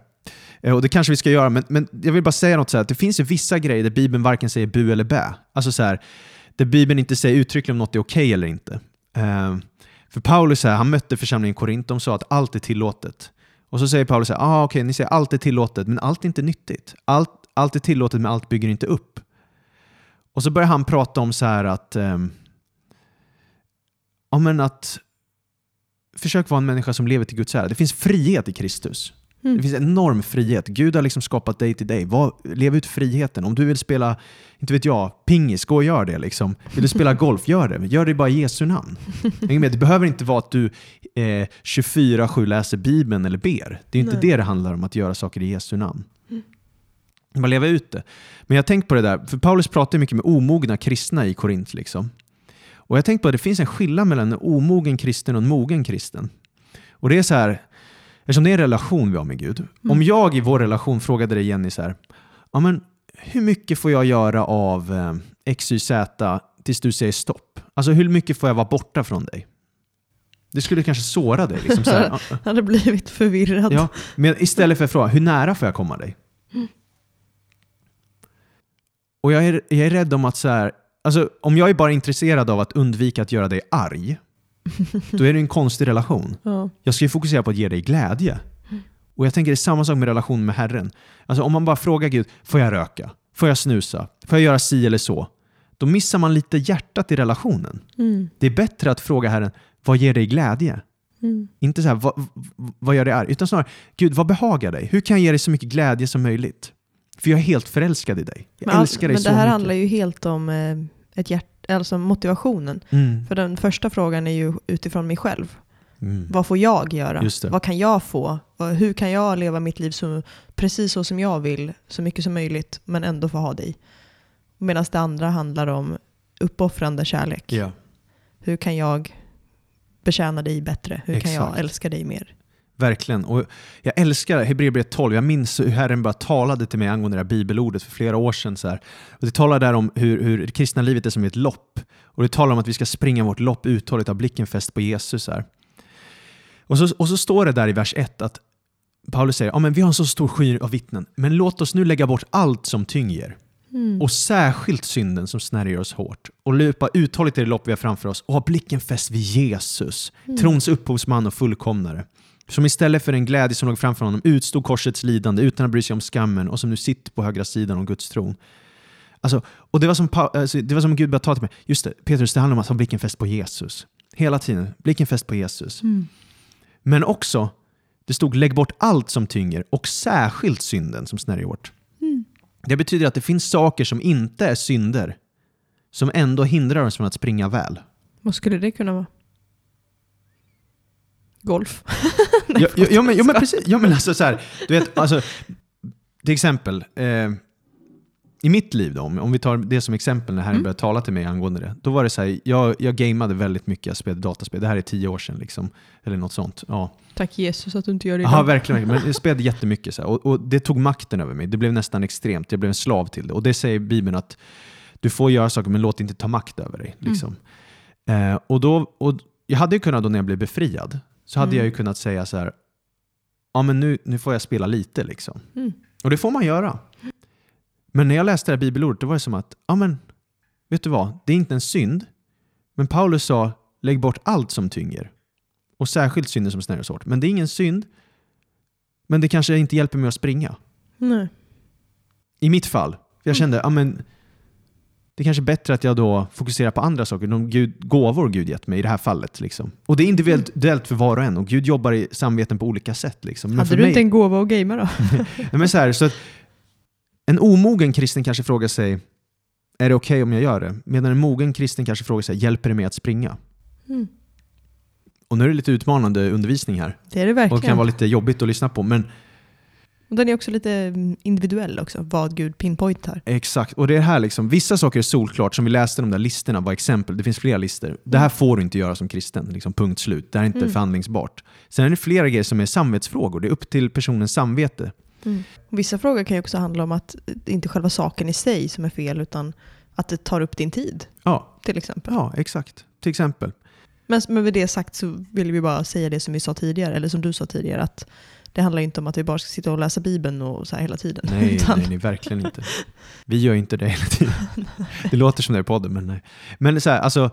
B: Eh, och det kanske vi ska göra, men, men jag vill bara säga något så här, det finns ju vissa grejer där Bibeln varken säger bu eller bä. Alltså så här, där Bibeln inte säger uttryckligen om något är okej eller inte. Uh, för Paulus här, han mötte församlingen i Korint, de sa att allt är tillåtet. Och så säger Paulus så här, ah, okej, ni säger allt är tillåtet, men allt är inte nyttigt. Allt, allt är tillåtet, men allt bygger inte upp. Och så börjar han prata om så här att, um, ja men att försök vara en människa som lever till Guds ära. Det finns frihet i Kristus.
A: Mm.
B: Det finns enorm frihet. Gud har liksom skapat dig till dig. Var, lev ut friheten. Om du vill spela, inte vet jag, pingis, gå och gör det. Liksom. Vill du spela golf, gör det. Gör det bara i Jesu namn. Det behöver inte vara att du eh, 24-7 läser Bibeln eller ber. Det är inte
A: Nej.
B: det det handlar om, att göra saker i Jesu namn. Bara leva ut det. Men jag tänkt på det där, för Paulus pratar mycket med omogna kristna i Korint. Liksom. Och jag har tänkt på att det finns en skillnad mellan en omogen kristen och en mogen kristen. Och det är så här, eftersom det är en relation vi har med Gud. Om jag i vår relation frågade dig Jenny så här, ja, men hur mycket får jag göra av eh, XYZ tills du säger stopp? Alltså hur mycket får jag vara borta från dig? Det skulle kanske såra dig. Liksom så här, ja,
A: Jag hade blivit förvirrad.
B: Ja, men istället för att fråga, hur nära får jag komma dig? Och jag är, jag är rädd om att så här, alltså, om jag är bara intresserad av att undvika att göra dig arg, då är det en konstig relation.
A: Ja.
B: Jag ska ju fokusera på att ge dig glädje. Och jag tänker det är samma sak med relationen med Herren. Alltså om man bara frågar Gud, får jag röka? Får jag snusa? Får jag göra si eller så? Då missar man lite hjärtat i relationen.
A: Mm.
B: Det är bättre att fråga Herren, vad ger dig glädje?
A: Mm.
B: Inte så här, vad, vad- gör dig arg? Utan snarare, Gud, vad behagar dig? Hur kan jag ge dig så mycket glädje som möjligt? För jag är helt förälskad i dig. Jag
A: Men,
B: älskar dig
A: men
B: så
A: det här
B: mycket.
A: handlar ju helt om eh, ett hjärt, alltså motivationen.
B: Mm.
A: För den första frågan är ju utifrån mig själv.
B: Mm.
A: Vad får jag göra? Vad kan jag få? Hur kan jag leva mitt liv så, precis så som jag vill, så mycket som möjligt, men ändå få ha dig? Medan det andra handlar om uppoffrande kärlek.
B: Ja.
A: Hur kan jag betjäna dig bättre? Hur kan jag
B: Exakt.
A: älska dig mer?
B: Verkligen. Och jag älskar Hebreerbrevet 12. Jag minns hur Herren bara talade till mig angående det här bibelordet för flera år sedan. Så här. Och det talar där om hur, hur det kristna livet är som ett lopp. Och det talar om att vi ska springa vårt lopp uthålligt, ha blicken fäst på Jesus. Här. Och, så, och så står det där i vers 1 att Paulus säger, ja, men vi har en så stor sky av vittnen, men låt oss nu lägga bort allt som tynger och särskilt synden som snärjer oss hårt och löpa uthålligt i det lopp vi har framför oss och ha blicken fäst vid Jesus, trons upphovsman och fullkomnare. Som istället för den glädje som låg framför honom utstod korsets lidande utan att bry sig om skammen och som nu sitter på högra sidan om Guds tron. Alltså, och det var, som, alltså, det var som Gud började ta till mig. Just det, Petrus, det handlar om att ha blicken fäst på Jesus. Hela tiden, blicken fäst på Jesus. Men också, det stod lägg bort allt som tynger och särskilt synden som snärjer hårt. Det betyder att det finns saker som inte är synder som ändå hindrar oss från att springa väl.
A: Vad skulle det kunna vara? Golf?
B: Ja, ja, ja, men, ja, men precis. Ja, men alltså, så här, du vet, alltså, till exempel, eh, i mitt liv då, om, om vi tar det som exempel när Herren
A: Mm.
B: började tala till mig angående det. Då var det så här, jag, jag gameade väldigt mycket, jag spelade dataspel. Det här är tio år sedan, liksom, eller något sånt. Ja.
A: Tack Jesus att du inte gör det
B: Ja,
A: idag.
B: verkligen. Men jag spelade jättemycket. Så här, och, och det tog makten över mig. Det blev nästan extremt. Jag blev en slav till det. Och det säger Bibeln att du får göra saker, men låt inte ta makt över dig. Liksom. Eh, och då, och jag hade ju kunnat, då när jag blev befriad, så hade
A: Mm.
B: jag ju kunnat säga så här, ja men nu, nu får jag spela lite. Liksom.
A: Mm.
B: Och det får man göra. Men när jag läste det här bibelordet, då var det som att, ja men, vet du vad, det är inte en synd. Men Paulus sa, lägg bort allt som tynger. Och särskilt synden som snärjer hårt. Men det är ingen synd, men det kanske inte hjälper mig att springa.
A: Nej.
B: I mitt fall. Jag kände, ja men, det är kanske är bättre att jag då fokuserar på andra saker, de Gud, gåvor Gud gett mig i det här fallet. Liksom. Och det är individuellt för var och en och Gud jobbar i samveten på olika sätt. Liksom. Men
A: Hade du
B: mig,
A: inte en gåva att gamea då?
B: Nej, men så här, så att en omogen kristen kanske frågar sig, är det okej om jag gör det? Medan en mogen kristen kanske frågar sig, hjälper det mig att springa?
A: Mm.
B: Och nu är det lite utmanande undervisning här
A: Det är det
B: och det
A: verkligen.
B: kan vara lite jobbigt att lyssna på. Men
A: den är också lite mm, individuell också, vad Gud pinpointar.
B: exakt, och det är här liksom, vissa saker är solklart, som vi läste de där listorna var exempel, det finns flera listor. Det här får du inte göra som kristen, liksom, punkt slut. Det här är inte
A: Mm.
B: förhandlingsbart. Sen är det flera grejer som är samvetsfrågor, det är upp till personens samvete.
A: Vissa frågor kan ju också handla om att det inte är själva saken i sig som är fel, utan att det tar upp din tid,
B: Ja,
A: till exempel.
B: ja exakt. Till exempel.
A: Men med det sagt så vill vi bara säga det som vi sa tidigare, eller som du sa tidigare, att det handlar inte om att vi bara ska sitta och läsa Bibeln och så här hela tiden.
B: Nej,
A: Utan-
B: nej, nej, verkligen inte. Vi gör inte det hela tiden. Det låter som det i podden, men nej. Men så här, alltså,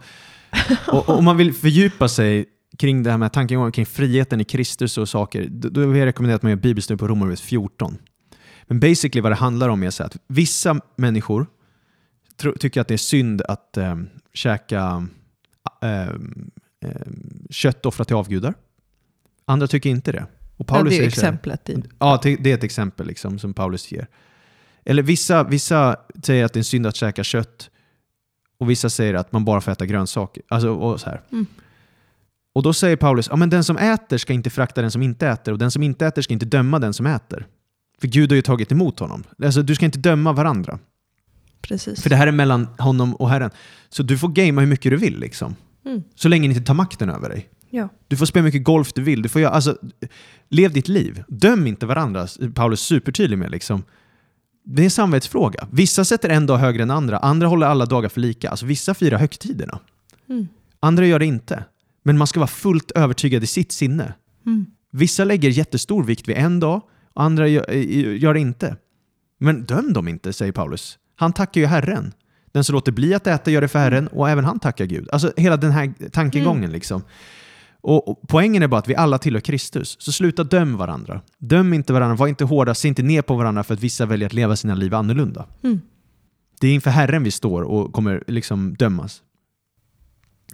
B: om man vill fördjupa sig kring det här med tankegångar kring friheten i Kristus och saker, då, då vill jag rekommendera att man gör bibelstudie på Romarbrevet 14. Men basically vad det handlar om är så att vissa människor tro, tycker att det är synd att um, käka ehm, ehm, kött offrat till avgudar. Andra tycker inte det. Och
A: Ja,
B: Paulus
A: det är
B: här-
A: exemplet.
B: Ja, det är ett exempel liksom, som Paulus ger. Eller vissa, vissa säger att det är en synd att käka kött och vissa säger att man bara får äta grönsaker. Alltså, och, så här.
A: Mm.
B: och då säger Paulus, ja, men den som äter ska inte frakta den som inte äter och den som inte äter ska inte döma den som äter. För Gud har ju tagit emot honom. Alltså, du ska inte döma varandra.
A: Precis.
B: För det här är mellan honom och Herren. Så du får gamea hur mycket du vill. Liksom.
A: Mm.
B: Så länge ni inte tar makten över dig.
A: Ja.
B: Du får spela mycket golf du vill. Du får göra, alltså, lev ditt liv. Döm inte varandra. Paulus är supertydlig med. Liksom. Det är en samvetsfråga. Vissa sätter en dag högre än andra. Andra håller alla dagar för lika. Alltså, vissa firar högtiderna.
A: Mm.
B: Andra gör det inte. Men man ska vara fullt övertygad i sitt sinne.
A: Mm.
B: Vissa lägger jättestor vikt vid en dag, och andra gör, gör det inte. Men döm dem inte, säger Paulus. Han tackar ju Herren. Den som låter bli att äta gör det för Herren och även han tackar Gud. Alltså hela den här tankegången liksom. Och, poängen är bara att vi alla tillhör Kristus. Så sluta döm varandra. Döm inte varandra, var inte hårda, se inte ner på varandra för att vissa väljer att leva sina liv annorlunda.
A: Mm.
B: Det är inför Herren vi står och kommer liksom dömas.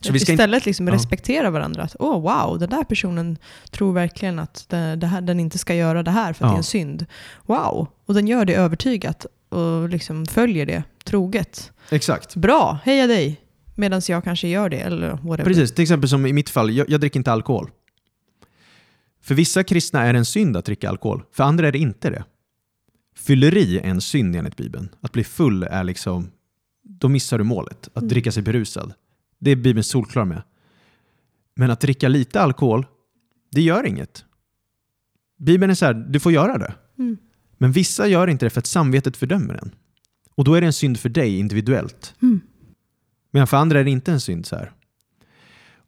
B: Så vi ska
A: Istället liksom
B: Ja.
A: respektera varandra. Att, Åh wow, den där personen tror verkligen att det, det här, den inte ska göra det här för att
B: Ja.
A: det är en synd. Wow! Och den gör det övertygat och liksom följer det troget.
B: Exakt.
A: Bra, heja dig! Medan jag kanske gör det eller whatever.
B: Precis, till exempel som i mitt fall, jag, jag dricker inte alkohol. För vissa kristna är det en synd att dricka alkohol, för andra är det inte det. Fylleri är en synd enligt Bibeln. Att bli full är liksom, då missar du målet. Att
A: Mm.
B: dricka sig berusad. Det är Bibeln solklar med. Men att dricka lite alkohol, det gör inget. Bibeln är så här, du får göra det.
A: Mm.
B: Men vissa gör inte det för att samvetet fördömer en. Och då är det en synd för dig individuellt.
A: Mm.
B: Men för andra är det inte en synd. så här.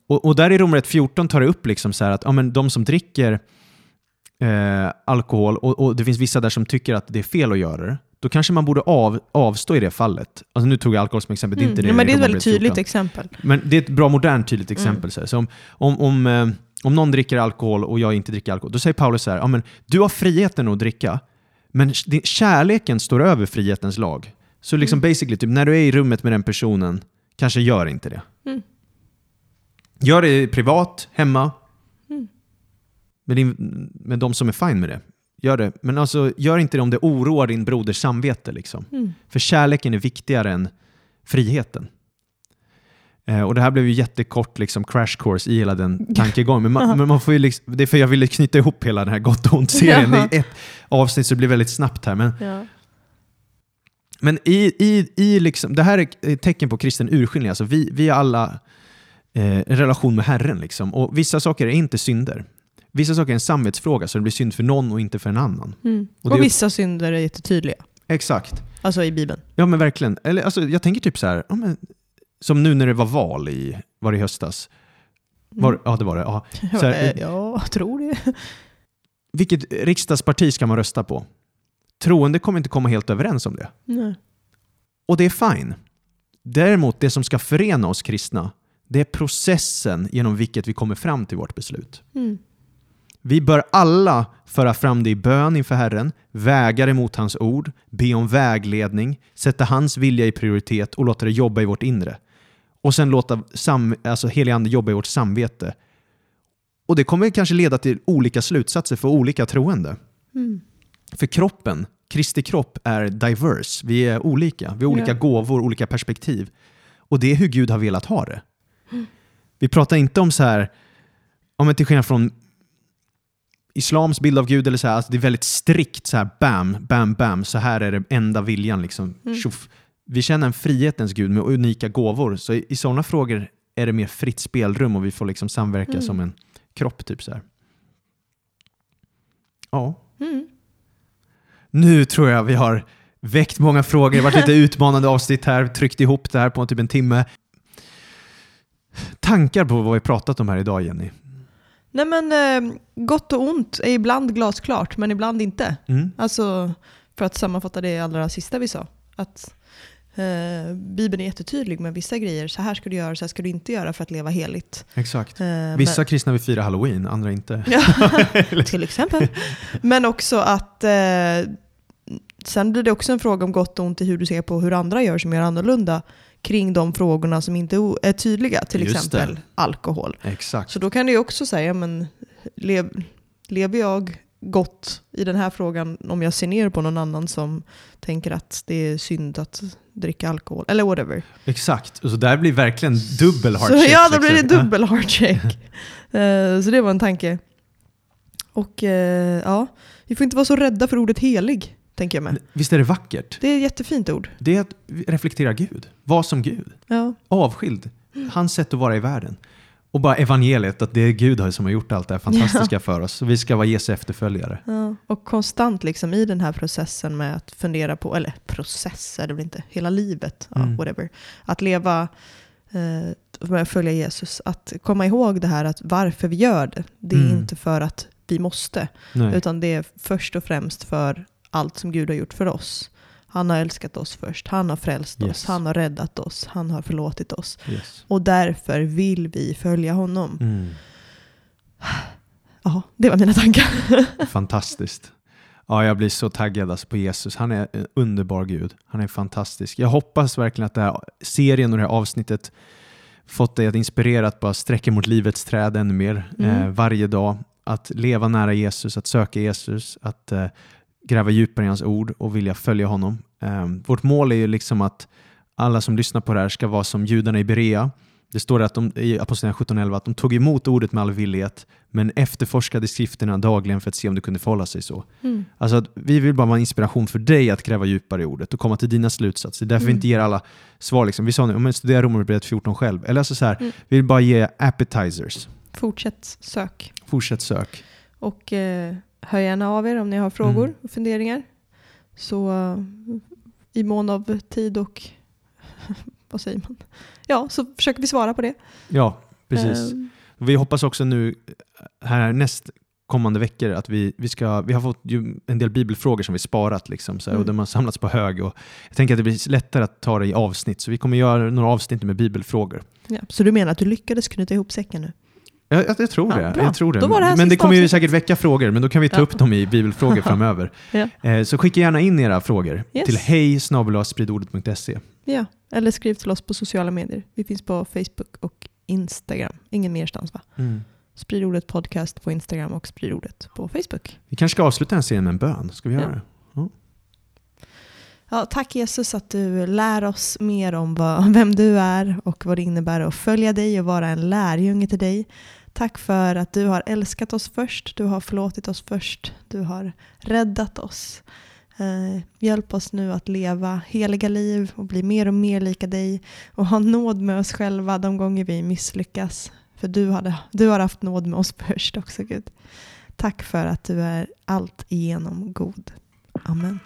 B: Och, och där i Romarbrevet 14 tar det upp liksom så här att ja, men de som dricker eh, alkohol och, och det finns vissa där som tycker att det är fel att göra det, då kanske man borde av, avstå i det fallet. Alltså nu tog jag alkohol som exempel, det är
A: Mm.
B: inte det
A: Ja, men det är ett väldigt tydligt
B: 14.
A: exempel.
B: Men det är ett bra modernt tydligt exempel.
A: Mm.
B: Så. Så om, om, om, eh, om någon dricker alkohol och jag inte dricker alkohol, då säger Paulus så här, ja, men du har friheten att dricka, men kärleken står över frihetens lag. Så liksom
A: Mm.
B: basically, typ, när du är i rummet med den personen, kanske gör inte det.
A: Mm.
B: Gör det privat, hemma,
A: Mm.
B: med, din, med de som är fine med det. Gör det. Men alltså, gör inte det om det oroar din broders samvete. Liksom.
A: Mm.
B: För kärleken är viktigare än friheten. Eh, och det här blev ju jättekort liksom, crash course i hela den tankegången. Men man, men man får ju liksom, det är för jag ville knyta ihop hela den här gott och ont-serien
A: Ja.
B: i ett avsnitt så det blir väldigt snabbt här. Men,
A: Ja.
B: Men i, i, i liksom, det här är tecken på kristen urskiljning. Alltså vi, vi har alla eh, en relation med Herren. Liksom. Och vissa saker är inte synder. Vissa saker är en samvetsfråga, så det blir synd för någon och inte för en annan.
A: Mm.
B: Och
A: Och, vissa synder är jättetydliga.
B: Exakt.
A: Alltså i Bibeln.
B: Ja men verkligen. Eller, alltså, jag tänker typ så här, ja, men, som nu när det var val i, var det i höstas? Var, ja det var det. Ja. Så här,
A: ja, jag tror det.
B: Vilket riksdagsparti ska man rösta på? Troende kommer inte komma helt överens om det.
A: Nej.
B: Och det är fine. Däremot, det som ska förena oss kristna, det är processen genom vilket vi kommer fram till vårt beslut.
A: Mm.
B: Vi bör alla föra fram det i bön inför Herren, vägar emot hans ord, be om vägledning, sätta hans vilja i prioritet och låta det jobba i vårt inre. Och sen låta sam, alltså helig ande jobba i vårt samvete. Och det kommer kanske leda till olika slutsatser för olika troende.
A: Mm.
B: För kroppen, Kristi kropp, är diverse. Vi är olika. Vi har olika
A: Ja.
B: gåvor, olika perspektiv. Och det är hur Gud har velat ha det. Vi pratar inte om så här, om men till skillnad från islams bild av Gud, eller så här, alltså det är väldigt strikt så här, bam, bam, bam, så här är det enda viljan. Liksom.
A: Mm.
B: Vi känner en frihetens Gud med unika gåvor, så i, i sådana frågor är det mer fritt spelrum och vi får liksom samverka
A: Mm.
B: som en kropp. typ så här. Ja.
A: Mm.
B: Nu tror jag vi har väckt många frågor. Det varit lite utmanande avsnitt här, tryckt ihop det här på typ en timme. Tankar på vad vi pratat om här idag, Jenny?
A: Nej men eh, gott och ont är ibland glasklart men ibland inte.
B: Mm.
A: Alltså för att sammanfatta det allra sista vi sa. Att eh, Bibeln är jättetydlig med vissa grejer. Så här ska du göra, så här ska du inte göra för att leva heligt.
B: Exakt.
A: Eh,
B: Vissa kristna vill fira halloween, andra inte.
A: Till exempel. Men också att eh, sen blir det också en fråga om gott och ont i hur du ser på hur andra gör som gör annorlunda kring de frågorna som inte är tydliga, till
B: Just
A: exempel
B: det.
A: alkohol.
B: Exakt.
A: Så då kan du också säga, men lev, lever jag gott i den här frågan om jag ser ner på någon annan som tänker att det är synd att dricka alkohol, eller whatever.
B: Exakt. Så där blir verkligen dubbel
A: Så,
B: hardship.
A: ja, då blir det
B: liksom.
A: dubbel hardcheck. Eh, så det var en tanke. Och eh, ja, vi får inte vara så rädda för ordet helig, tänker jag
B: Ja.
A: med.
B: Visst är det vackert?
A: Det är ett jättefint ord.
B: Det är att reflektera Gud. Var som Gud.
A: Ja.
B: Avskild. Hans sätt att vara i världen. Och bara evangeliet, att det är Gud som har gjort allt det här fantastiska för oss. Så vi ska vara Jesu efterföljare.
A: Ja. Och konstant liksom i den här processen med att fundera på, eller process är det väl inte, hela livet, ja,
B: Mm.
A: whatever. Att leva eh, med att följa Jesus. Att komma ihåg det här att varför vi gör det. Det är
B: Mm.
A: inte för att vi måste.
B: Nej.
A: Utan det är först och främst för allt som Gud har gjort för oss. Han har älskat oss först, han har frälst
B: Yes.
A: oss, han har räddat oss, han har förlåtit oss.
B: Yes.
A: Och därför vill vi följa honom.
B: Mm.
A: Ja, det var mina tankar.
B: Fantastiskt. Ja, jag blir så taggad alltså på Jesus. Han är en underbar Gud. Han är fantastisk. Jag hoppas verkligen att den här serien och det här avsnittet fått dig att inspirera att bara sträcka mot livets träd ännu mer
A: Mm.
B: eh, varje dag. Att leva nära Jesus, att söka Jesus, att eh, gräva djupare i hans ord och vilja följa honom. Eh, vårt mål är ju liksom att alla som lyssnar på det här ska vara som judarna i Berea. Det står att de, i Apostlagärningarna 17.11 att de tog emot ordet med all villighet men efterforskade skrifterna dagligen för att se om det kunde förhålla sig så.
A: Mm.
B: Alltså att vi vill bara vara en inspiration för dig att gräva djupare i ordet och komma till dina slutsatser. Därför vi
A: Mm.
B: inte ger alla svar. Liksom. Vi sa nu, men studera Romarbrevet 14 själv. Eller alltså så här,
A: Mm.
B: vi vill bara ge appetizers.
A: Fortsätt sök.
B: Fortsätt sök.
A: Och eh, hör gärna av er om ni har frågor
B: Mm.
A: och funderingar. Så i mån av tid och vad säger man? Ja, så försöker vi svara på det.
B: Ja, precis.
A: Eh,
B: Vi hoppas också nu här näst kommande veckor att vi, vi ska, vi har fått en del bibelfrågor som vi sparat liksom, så här,
A: Mm.
B: och de har samlats på hög. Och jag tänker att det blir lättare att ta det i avsnitt, så vi kommer göra några avsnitt med bibelfrågor.
A: ja. Så du menar att du lyckades knyta ihop säcken nu?
B: Jag, jag, jag tror
A: Ja,
B: det.
A: bra.
B: Jag tror det.
A: Det
B: men det kommer ju säkert väcka frågor, men då kan vi ta
A: Ja.
B: upp dem i bibelfrågor framöver.
A: Ja.
B: Eh, så skicka gärna in era frågor
A: Yes.
B: till hej spridordet.se.
A: Ja, eller skriv till oss på sociala medier. Vi finns på Facebook och Instagram. Ingen merstans va? Sprid ordet podcast på Instagram och sprid ordet på Facebook.
B: Vi kanske ska avsluta den här serien med en bön. Ska vi göra
A: Ja.
B: det?
A: Ja, tack Jesus att du lär oss mer om vad, vem du är och vad det innebär att följa dig och vara en lärjunge till dig. Tack för att du har älskat oss först, du har förlåtit oss först, du har räddat oss. Eh, hjälp oss nu att leva heliga liv och bli mer och mer lika dig och ha nåd med oss själva de gånger vi misslyckas. För du, hade, du har haft nåd med oss först också Gud. Tack för att du är allt igenom god. Amen.